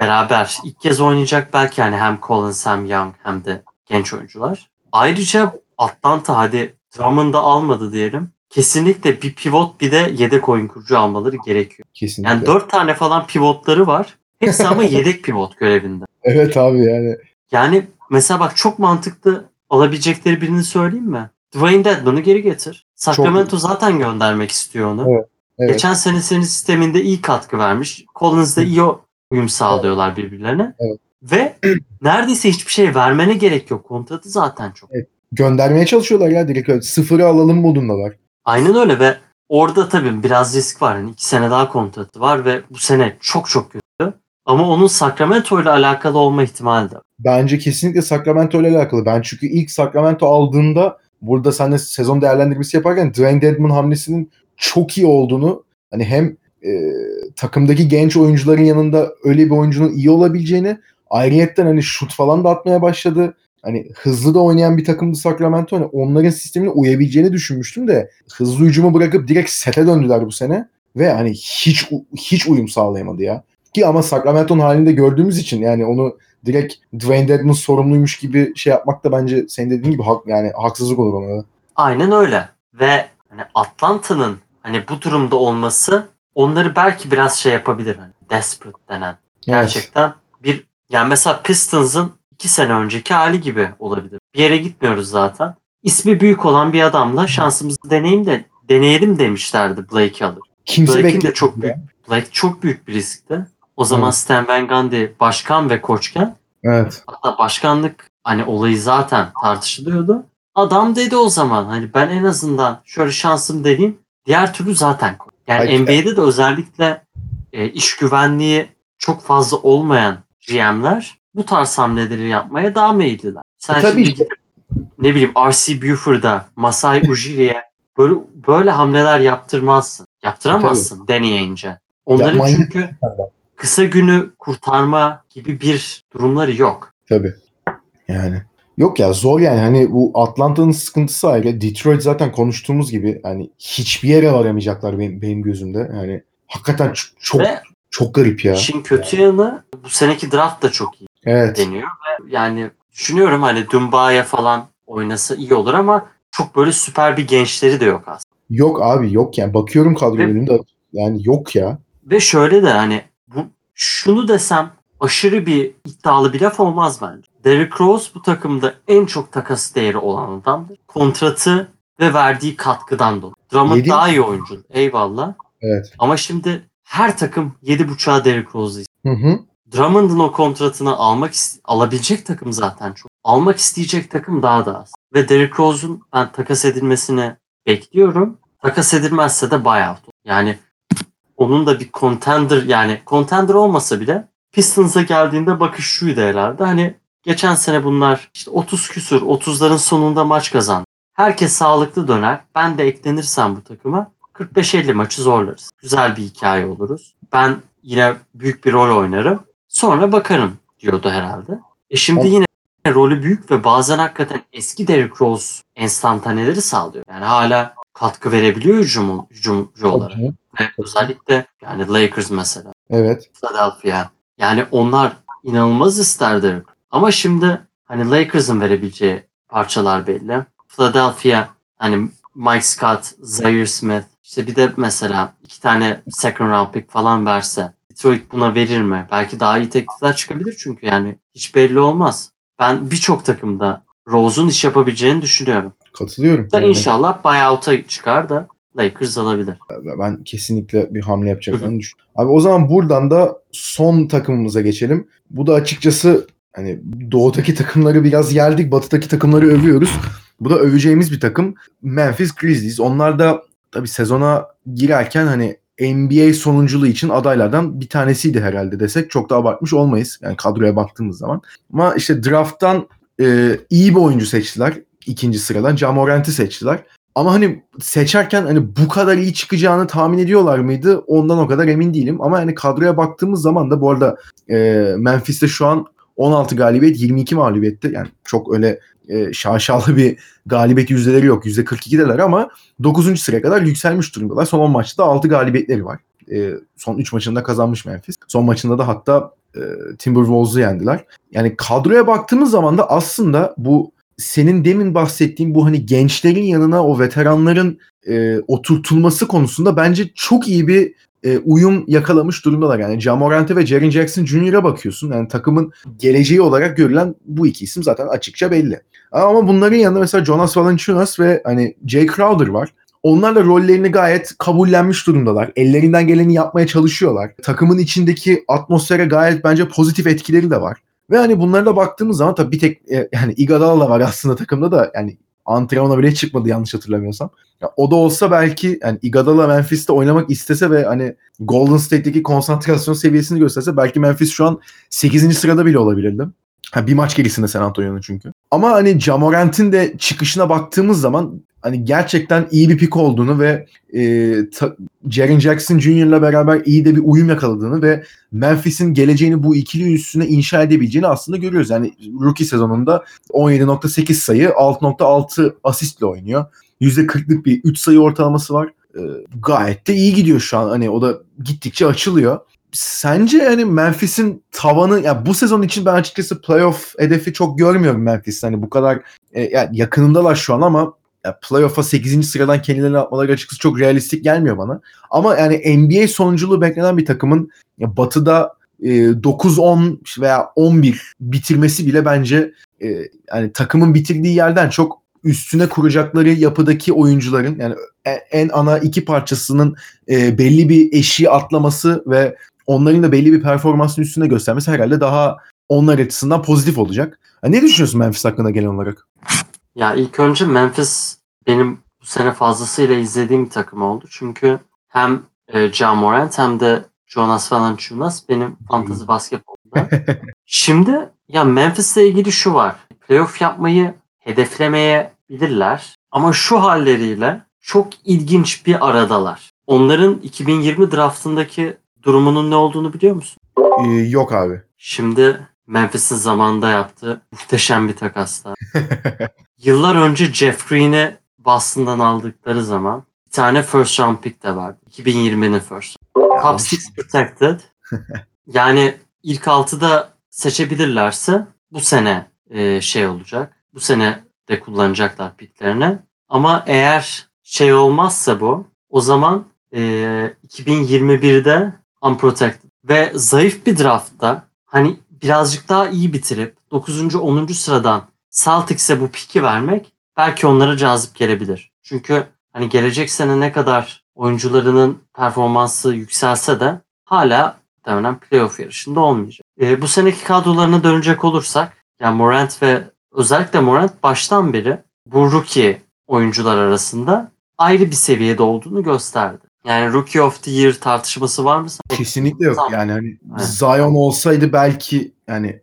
beraber ilk kez oynayacak belki hani hem Collins hem Young hem de genç oyuncular. Ayrıca Atlanta hadi Drummond'ı almadı diyelim. Kesinlikle bir pivot bir de yedek oyun kurucu almaları gerekiyor. Kesinlikle. Yani dört tane falan pivotları var. Hepsi ama yedek pivot görevinde. Evet abi yani. Yani mesela bak çok mantıklı alabilecekleri birini söyleyeyim mi? Dwayne Dedman'ı geri getir. Sacramento zaten göndermek istiyor onu. Evet, evet. Geçen sene senin sisteminde iyi katkı vermiş. Collins'da iyi o- uyum sağlıyorlar birbirlerine. Evet. Ve neredeyse hiçbir şey vermene gerek yok. Kontratı zaten çok. Göndermeye çalışıyorlar ya direkt öyle. Sıfırı alalım modundalar. Aynen öyle ve orada tabii biraz risk var. Yani iki sene daha kontratı var ve bu sene çok çok kötü. Ama onun Sacramento ile alakalı olma ihtimali de var. Bence kesinlikle Sacramento ile alakalı. Ben çünkü ilk Sacramento aldığında burada sen de sezon değerlendirmesi yaparken Dwayne Dedman hamlesinin çok iyi olduğunu hani hem e, takımdaki genç oyuncuların yanında öyle bir oyuncunun iyi olabileceğini ayrıyetten hani şut falan da atmaya başladı. Hani hızlı da oynayan bir takımdı Sacramento. Hani onların sistemine uyabileceğini düşünmüştüm de hızlı hücumu bırakıp direkt sete döndüler bu sene ve hani hiç hiç uyum sağlayamadı ya. Ki ama Sacramento'nun halinde gördüğümüz için yani onu direkt Dwayne Dedman sorumluymuş gibi şey yapmak da bence senin dediğin gibi hak, yani haksızlık olur ona. Aynen öyle. Ve hani Atlanta'nın hani bu durumda olması onları belki biraz şey yapabilir. Hani desperate denen. Gerçekten bir yani mesela Pistons'ın iki sene önceki hali gibi olabilir. Bir yere gitmiyoruz zaten. İsmi büyük olan bir adamla şansımızı deneyim de deneyelim demişlerdi Blake alır. Kimse Blake'in de çok büyük. Blake çok büyük bir riskti. O zaman Evet. Stan Van Gundy başkan ve koçken Evet. Hatta başkanlık hani olayı zaten tartışılıyordu. Adam dedi o zaman hani ben en azından şöyle şansım deneyeyim. Diğer türlü zaten koy. Yani Hayır. NBA'de de özellikle e, iş güvenliği çok fazla olmayan GM'ler bu tarz hamleleri yapmaya daha meyilliler. Sen E, tabii şimdi gidip, ne bileyim R.C. Buford'a, Masai Ujiri'ye böyle, böyle hamleler yaptırmazsın. Yaptıramazsın deneyince. Onların Yapmayın. çünkü kısa günü kurtarma gibi bir durumları yok. Tabii. Yani. Yok ya zor yani hani bu Atlanta'nın sıkıntısı ayrı. Detroit zaten konuştuğumuz gibi hani hiçbir yere varamayacaklar benim, benim gözümde. Yani hakikaten çok Ve çok garip ya. İşin kötü yanı bu seneki draft da çok iyi Evet. deniyor. Ve yani düşünüyorum hani Dumbaya falan oynasa iyi olur ama çok böyle süper bir gençleri de yok aslında. Yok abi yok yani. Bakıyorum kadro önünde yani yok ya. Ve şöyle de hani bu şunu desem aşırı bir iddialı bir laf olmaz bence. Derrick Rose bu takımda en çok takas değeri olan adamdır. Kontratı ve verdiği katkıdan dolayı. Drummond Yedi- daha iyi oyuncu. Eyvallah. Evet. Ama şimdi her takım 7.5'a Derrick Rose'u Hı hı. Drummond'un o kontratını almak alabilecek takım zaten çok. Almak isteyecek takım daha da az. Ve Derrick Rose'un ben takas edilmesini bekliyorum. Takas edilmezse de buyout. Yani onun da bir contender yani contender olmasa bile Pistons'a geldiğinde bakış şuydu herhalde. Hani geçen sene bunlar işte 30 küsür 30'ların sonunda maç kazandı. Herkes sağlıklı döner. Ben de eklenirsem bu takıma 45-50 maçı zorlarız. Güzel bir hikaye oluruz. Ben yine büyük bir rol oynarım. Sonra bakarım diyordu herhalde. E şimdi Evet. yine rolü büyük ve bazen hakikaten eski Derrick Rose enstantaneleri sağlıyor. Yani hala katkı verebiliyor hücum, hücumcu olarak. Ve özellikle yani Lakers mesela, Evet. Philadelphia. Yani onlar inanılmaz ister Derrick. Ama şimdi hani Lakers'ın verebileceği parçalar belli. Philadelphia hani Mike Scott, Zaire Smith işte bir de mesela iki tane second round pick falan verse Detroit buna verir mi? Belki daha iyi teklifler çıkabilir çünkü yani hiç belli olmaz. Ben birçok takımda Rose'un iş yapabileceğini düşünüyorum. Katılıyorum. Da inşallah buyout'a çıkar da Lakers alabilir. ben kesinlikle bir hamle yapacaklarını düşünüyorum. Abi o zaman buradan da son takımımıza geçelim. Bu da açıkçası hani doğudaki takımları biraz geldik, batıdaki takımları övüyoruz. Bu da öveceğimiz bir takım Memphis Grizzlies. Onlar da tabii sezona girerken hani NBA sonunculuğu için adaylardan bir tanesiydi herhalde desek çok da abartmış olmayız. Yani kadroya baktığımız zaman. Ama işte drafttan e, iyi bir oyuncu seçtiler. ikinci sıradan. Jamorant'i seçtiler. Ama hani seçerken hani bu kadar iyi çıkacağını tahmin ediyorlar mıydı? Ondan o kadar emin değilim. Ama yani kadroya baktığımız zaman da bu arada e, Memphis'te şu an 16 galibiyet 22 mağlubiyette. Yani çok öyle e, şaşalı bir galibiyet yüzdeleri yok. %42'deler ama 9. sıraya kadar yükselmiş durumdalar. Son 10 maçta 6 galibiyetleri var. E, son 3 maçında kazanmış Memphis. Son maçında da hatta e, Timberwolves'u yendiler. Yani kadroya baktığımız zaman da aslında bu senin demin bahsettiğin bu hani gençlerin yanına o veteranların e, oturtulması konusunda bence çok iyi bir e, uyum yakalamış durumdalar. Yani Jamorant'e ve Jaren Jackson Jr.'a bakıyorsun. Yani takımın geleceği olarak görülen bu iki isim zaten açıkça belli. Ama bunların yanında mesela Jonas Valanciunas ve hani Jay Crowder var. Onlar da rollerini gayet kabullenmiş durumdalar. Ellerinden geleni yapmaya çalışıyorlar. Takımın içindeki atmosfere gayet bence pozitif etkileri de var. Ve hani bunlara da baktığımız zaman tabii bir tek e, yani Iguodala var aslında takımda da yani antrenmana bile çıkmadı yanlış hatırlamıyorsam. Ya, o da olsa belki yani Iguodala Memphis'te oynamak istese ve hani Golden State'deki konsantrasyon seviyesini gösterse belki Memphis şu an 8. sırada bile olabilirdi. Ha, bir maç gerisinde San Antonio'nun çünkü. Ama hani Jamorant'in de çıkışına baktığımız zaman hani gerçekten iyi bir pik olduğunu ve e, ta, Jaren Jackson Jr.'la beraber iyi de bir uyum yakaladığını ve Memphis'in geleceğini bu ikili üstüne inşa edebileceğini aslında görüyoruz. Yani rookie sezonunda 17.8 sayı, 6.6 asistle oynuyor. %40'lık bir 3 sayı ortalaması var. E, gayet de iyi gidiyor şu an. Hani o da gittikçe açılıyor. Sence hani Memphis'in tavanı ya bu sezon için ben açıkçası playoff hedefi çok görmüyorum Memphis. Hani bu kadar e, yani yakınındalar şu an ama ya playoff'a 8. sıradan kendilerini atmaları açıkçası çok realistik gelmiyor bana. Ama yani NBA sonunculuğu beklenen bir takımın batıda e, 9-10 veya 11 bitirmesi bile bence e, yani takımın bitirdiği yerden çok üstüne kuracakları yapıdaki oyuncuların yani en ana iki parçasının e, belli bir eşiği atlaması ve onların da belli bir performansın üstünde göstermesi herhalde daha onlar açısından pozitif olacak. Yani ne düşünüyorsun Memphis hakkında genel olarak? Ya ilk önce Memphis benim bu sene fazlasıyla izlediğim bir takım oldu. Çünkü hem e, Ja Morant hem de Jonas Valanciunas benim fantasy basketbolda. Şimdi ya Memphis'le ilgili şu var. Playoff yapmayı hedeflemeyebilirler. Ama şu halleriyle çok ilginç bir aradalar. Onların 2020 draftındaki durumunun ne olduğunu biliyor musun? Ee, yok abi. Şimdi Memphis'in zamanında yaptığı muhteşem bir takasla. Yıllar önce Jeff Green'i Boston'dan aldıkları zaman bir tane first round pick de vardı. 2020'nin first. Top 6 protected. yani ilk 6'da seçebilirlerse bu sene e, şey olacak. Bu sene de kullanacaklar picklerini. Ama eğer şey olmazsa bu o zaman e, 2021'de unprotected ve zayıf bir draftta hani birazcık daha iyi bitirip 9. 10. sıradan Celtics'e bu piki vermek belki onlara cazip gelebilir. Çünkü hani gelecek sene ne kadar oyuncularının performansı yükselse de hala muhtemelen playoff yarışında olmayacak. E, bu seneki kadrolarına dönecek olursak yani Morant ve özellikle Morant baştan beri bu rookie oyuncular arasında ayrı bir seviyede olduğunu gösterdi. Yani Rookie of the Year tartışması var mı? Kesinlikle yok. Yani hani Evet. Zion olsaydı belki yani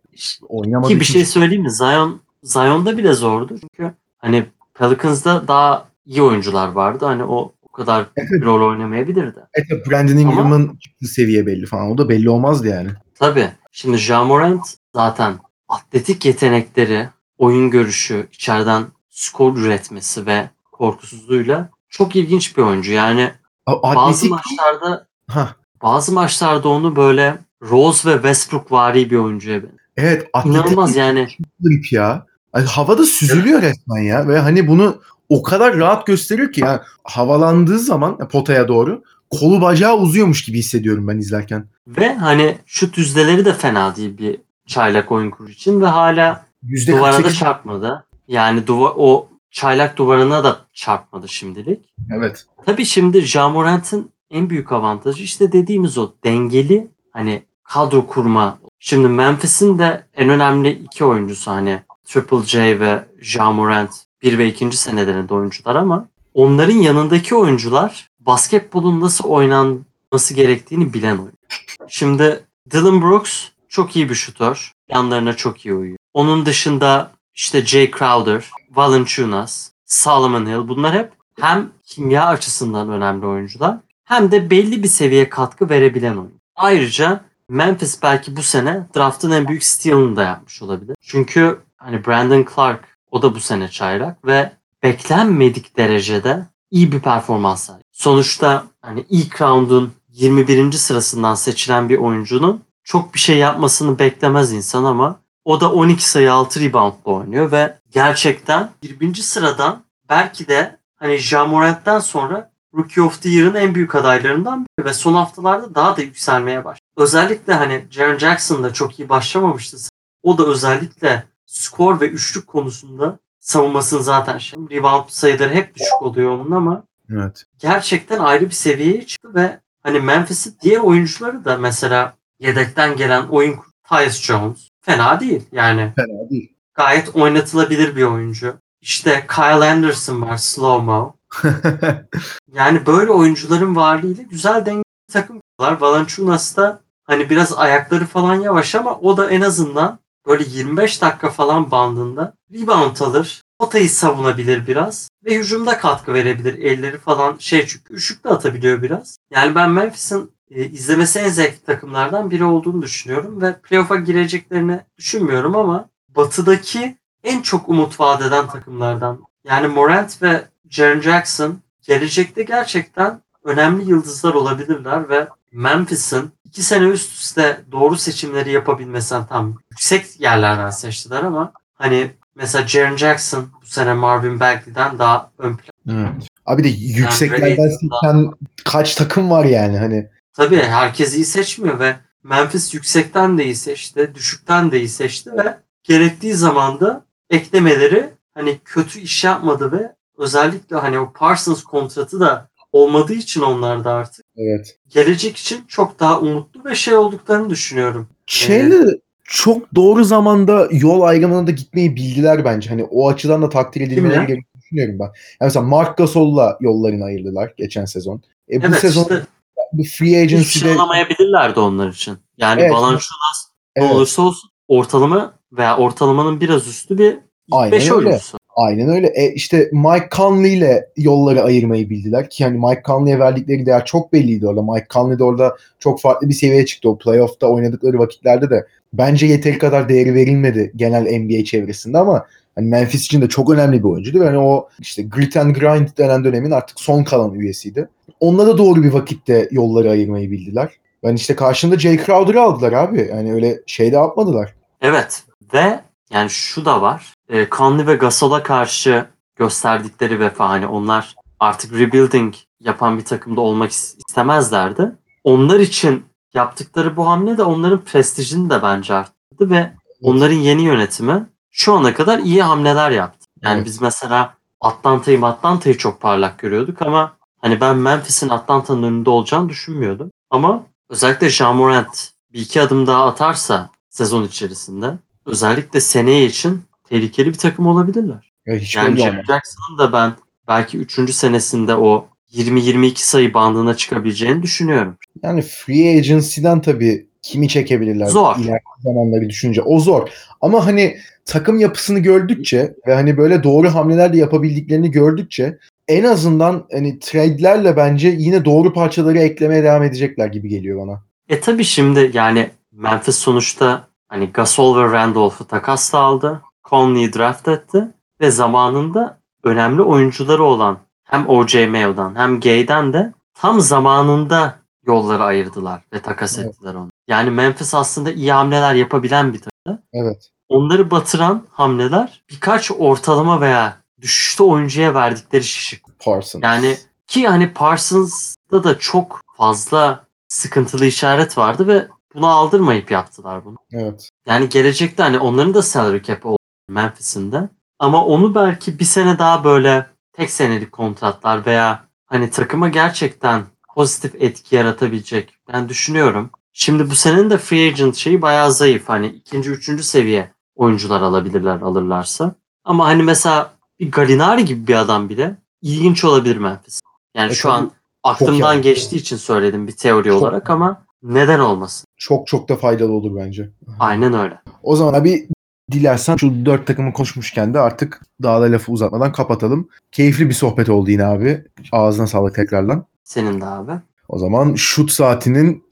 oynamadığı Ki bir şey söyleyeyim mi? Zion Zion'da bile zordu. Çünkü hani Pelicans'da daha iyi oyuncular vardı. Hani o o kadar Evet. bir rol oynamayabilirdi. Evet, Brandon Ingram'ın çıktığı seviye belli falan. O da belli olmazdı yani. Tabii. Şimdi Ja Morant zaten atletik yetenekleri, oyun görüşü, içeriden skor üretmesi ve korkusuzluğuyla çok ilginç bir oyuncu. Yani A- bazı maçlarda ha bazı maçlarda onu böyle Rose ve Westbrook vari bir oyuncuya benziyor. evet atletik İnanılmaz yani. ya. Hani havada süzülüyor resmen ya ve hani bunu o kadar rahat gösteriyor ki yani havalandığı zaman potaya doğru kolu bacağı uzuyormuş gibi hissediyorum ben izlerken. Ve hani şut yüzdeleri de fena değil bir çaylak oyun kurucu için ve hala duvara da %48 çarpmadı. Yani duva, o çaylak duvarına da çarpmadı şimdilik. evet. Tabii şimdi Ja Morant'ın en büyük avantajı işte dediğimiz o dengeli hani kadro kurma. Şimdi Memphis'in de en önemli iki oyuncusu hani Triple J ve Ja Morant 1 ve 2. senelerinde oyuncular ama onların yanındaki oyuncular basketbolun nasıl oynanması gerektiğini bilen oyuncu. Şimdi Dylan Brooks çok iyi bir şutör. Yanlarına çok iyi uyuyor. Onun dışında işte Jay Crowder, Valanciunas, Solomon Hill bunlar hep hem kimya açısından önemli oyuncular hem de belli bir seviye katkı verebilen oyuncu. Ayrıca Memphis belki bu sene draftın en büyük steal'ını da yapmış olabilir. Çünkü hani Brandon Clark o da bu sene çaylak ve beklenmedik derecede iyi bir performans sergiledi. Sonuçta hani ilk round'un 21. sırasından seçilen bir oyuncunun çok bir şey yapmasını beklemez insan ama o da 12 sayı 6 reboundla oynuyor ve gerçekten 20. sıradan belki de hani Ja Morant'ten sonra Rookie of the Year'ın en büyük adaylarından biri ve son haftalarda daha da yükselmeye başladı. Özellikle hani Jaren Jackson da çok iyi başlamamıştı. O da özellikle skor ve üçlük konusunda savunmasını zaten şey. Rebound sayıları hep düşük oluyor onun ama Evet. gerçekten ayrı bir seviyeye çıktı ve hani Memphis'in diğer oyuncuları da mesela yedekten gelen oyun Tyus Jones fena değil. Yani Fena değil. gayet oynatılabilir bir oyuncu. İşte Kyle Anderson var slow mo. Yani böyle oyuncuların varlığıyla güzel dengeli bir takım var. Valanciunas da hani biraz ayakları falan yavaş ama o da en azından böyle 25 dakika falan bandında rebound alır. Potayı savunabilir biraz ve hücumda katkı verebilir. Elleri falan şey çünkü üçlük de atabiliyor biraz. Yani ben Memphis'in e, izlemesi en zevkli takımlardan biri olduğunu düşünüyorum ve playoff'a gireceklerini düşünmüyorum ama batıdaki en çok umut vaat eden takımlardan. Yani Morant ve Jaren Jackson gelecekte gerçekten önemli yıldızlar olabilirler ve Memphis'in iki sene üst üste doğru seçimleri yapabilmesi hani tam yüksek yerlerden seçtiler ama hani mesela Jaren Jackson bu sene Marvin Bagley'den daha ön plan. evet. Abi de yükseklerden Reddick'den- seçen kaç takım var yani hani. Tabii herkes iyi seçmiyor ve Memphis yüksekten de iyi seçti, düşükten de iyi seçti ve gerektiği zaman da eklemeleri hani kötü iş yapmadı ve özellikle hani o Parsons kontratı da olmadığı için onlarda artık Evet. gelecek için çok daha umutlu ve şey olduklarını düşünüyorum. Şeyle çok doğru zamanda yol ayrımına da gitmeyi bildiler bence. Hani o açıdan da takdir edilmeleri gerektiğini düşünüyorum ben. Yani mesela Mark Gasol'la yollarını ayırdılar geçen sezon. E bu Evet sezon işte bir free hiçbir şey agency'de onlar için. Yani Evet. Valanciunas ne Evet. olursa olsun ortalama veya ortalamanın biraz üstü bir ilk Aynen 5 öyle. oyuncusu. Aynen öyle. E işte Mike Conley ile yolları ayırmayı bildiler ki hani Mike Conley'e verdikleri değer çok belliydi orada. Mike Conley de orada çok farklı bir seviyeye çıktı. O playoff'ta oynadıkları vakitlerde de bence yeteri kadar değeri verilmedi genel NBA çevresinde ama hani Memphis için de çok önemli bir oyuncuydu. Yani o işte grit and grind denen dönemin artık son kalan üyesiydi. Onunla da doğru bir vakitte yolları ayırmayı bildiler. Ben işte karşında Jay Crowder'ı aldılar abi. Yani öyle şey de yapmadılar. Evet ve yani şu da var. E, Conley ve Gasol'a karşı gösterdikleri vefa hani onlar artık rebuilding yapan bir takımda olmak is- istemezlerdi. Onlar için yaptıkları bu hamle de onların prestijini de bence arttırdı ve onların yeni yönetimi şu ana kadar iyi hamleler yaptı. Yani Evet. biz mesela Atlanta'yı Atlanta'yı çok parlak görüyorduk ama hani ben Memphis'in Atlanta'nın önünde olacağını düşünmüyordum. Ama özellikle Ja Morant bir iki adım daha atarsa sezon içerisinde özellikle seneye için tehlikeli bir takım olabilirler. Ya hiç Yani olmaz. Jackson'ın da ben belki 3. senesinde o 20-22 sayı bandına çıkabileceğini düşünüyorum. Yani free agency'den tabii kimi çekebilirler Zor. ileriki zamanları düşünce. O zor. Ama hani takım yapısını gördükçe ve hani böyle doğru hamleler de yapabildiklerini gördükçe en azından hani trade'lerle bence yine doğru parçaları eklemeye devam edecekler gibi geliyor bana. E tabi şimdi yani Memphis sonuçta hani Gasol ve Randolph'u takasla aldı. Conley'i draft etti ve zamanında önemli oyuncuları olan hem O.J. Mayo'dan hem Gay'den de tam zamanında yolları ayırdılar ve takas Evet. ettiler onu. Yani Memphis aslında iyi hamleler yapabilen bir takım. Evet. onları batıran hamleler birkaç ortalama veya düşüşte oyuncuya verdikleri şişik. Parsons. Yani ki hani Parsons'da da çok fazla sıkıntılı işaret vardı ve bunu aldırmayıp yaptılar bunu. Evet. Yani gelecekte hani onların da salary cap oldu Memphis'in de. Ama onu belki bir sene daha böyle tek senelik kontratlar veya hani takıma gerçekten pozitif etki yaratabilecek ben düşünüyorum. Şimdi bu senenin de free agent şeyi bayağı zayıf. Hani ikinci, üçüncü seviye oyuncular alabilirler alırlarsa. Ama hani mesela bir Galinari gibi bir adam bile ilginç olabilir Memphis. Yani E şu an aklımdan geçtiği için söyledim bir teori Çok- olarak ama neden olmasın? Çok çok da faydalı olur bence. Aynen öyle. O zaman abi dilersen şu dört takımı konuşmuşken de artık daha da lafı uzatmadan kapatalım. Keyifli bir sohbet oldu yine abi. Ağzına sağlık tekrardan. Senin de abi. O zaman Şut Saati'nin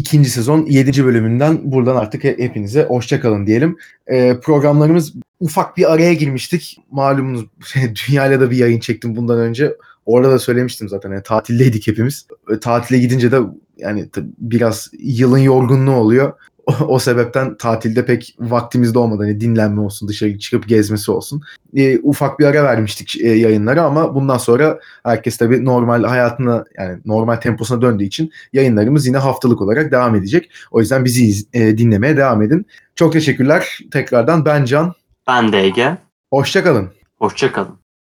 ikinci sezon 7. bölümünden buradan artık he- hepinize hoşçakalın diyelim. Ee, programlarımız ufak bir araya girmiştik. Malumunuz dünyayla da bir yayın çektim bundan önce. Orada da söylemiştim zaten. Yani tatildeydik hepimiz. E, tatile gidince de yani biraz yılın yorgunluğu oluyor. O, o sebepten tatilde pek vaktimiz de olmadı. Hani dinlenme olsun, dışarı çıkıp gezmesi olsun. E, ufak bir ara vermiştik e, yayınlara ama bundan sonra herkes tabii normal hayatına yani normal temposuna döndüğü için yayınlarımız yine haftalık olarak devam edecek. O yüzden bizi iz- e, dinlemeye devam edin. Çok teşekkürler. Tekrardan ben Can. Ben de Ege. Hoşçakalın. Hoşçakalın.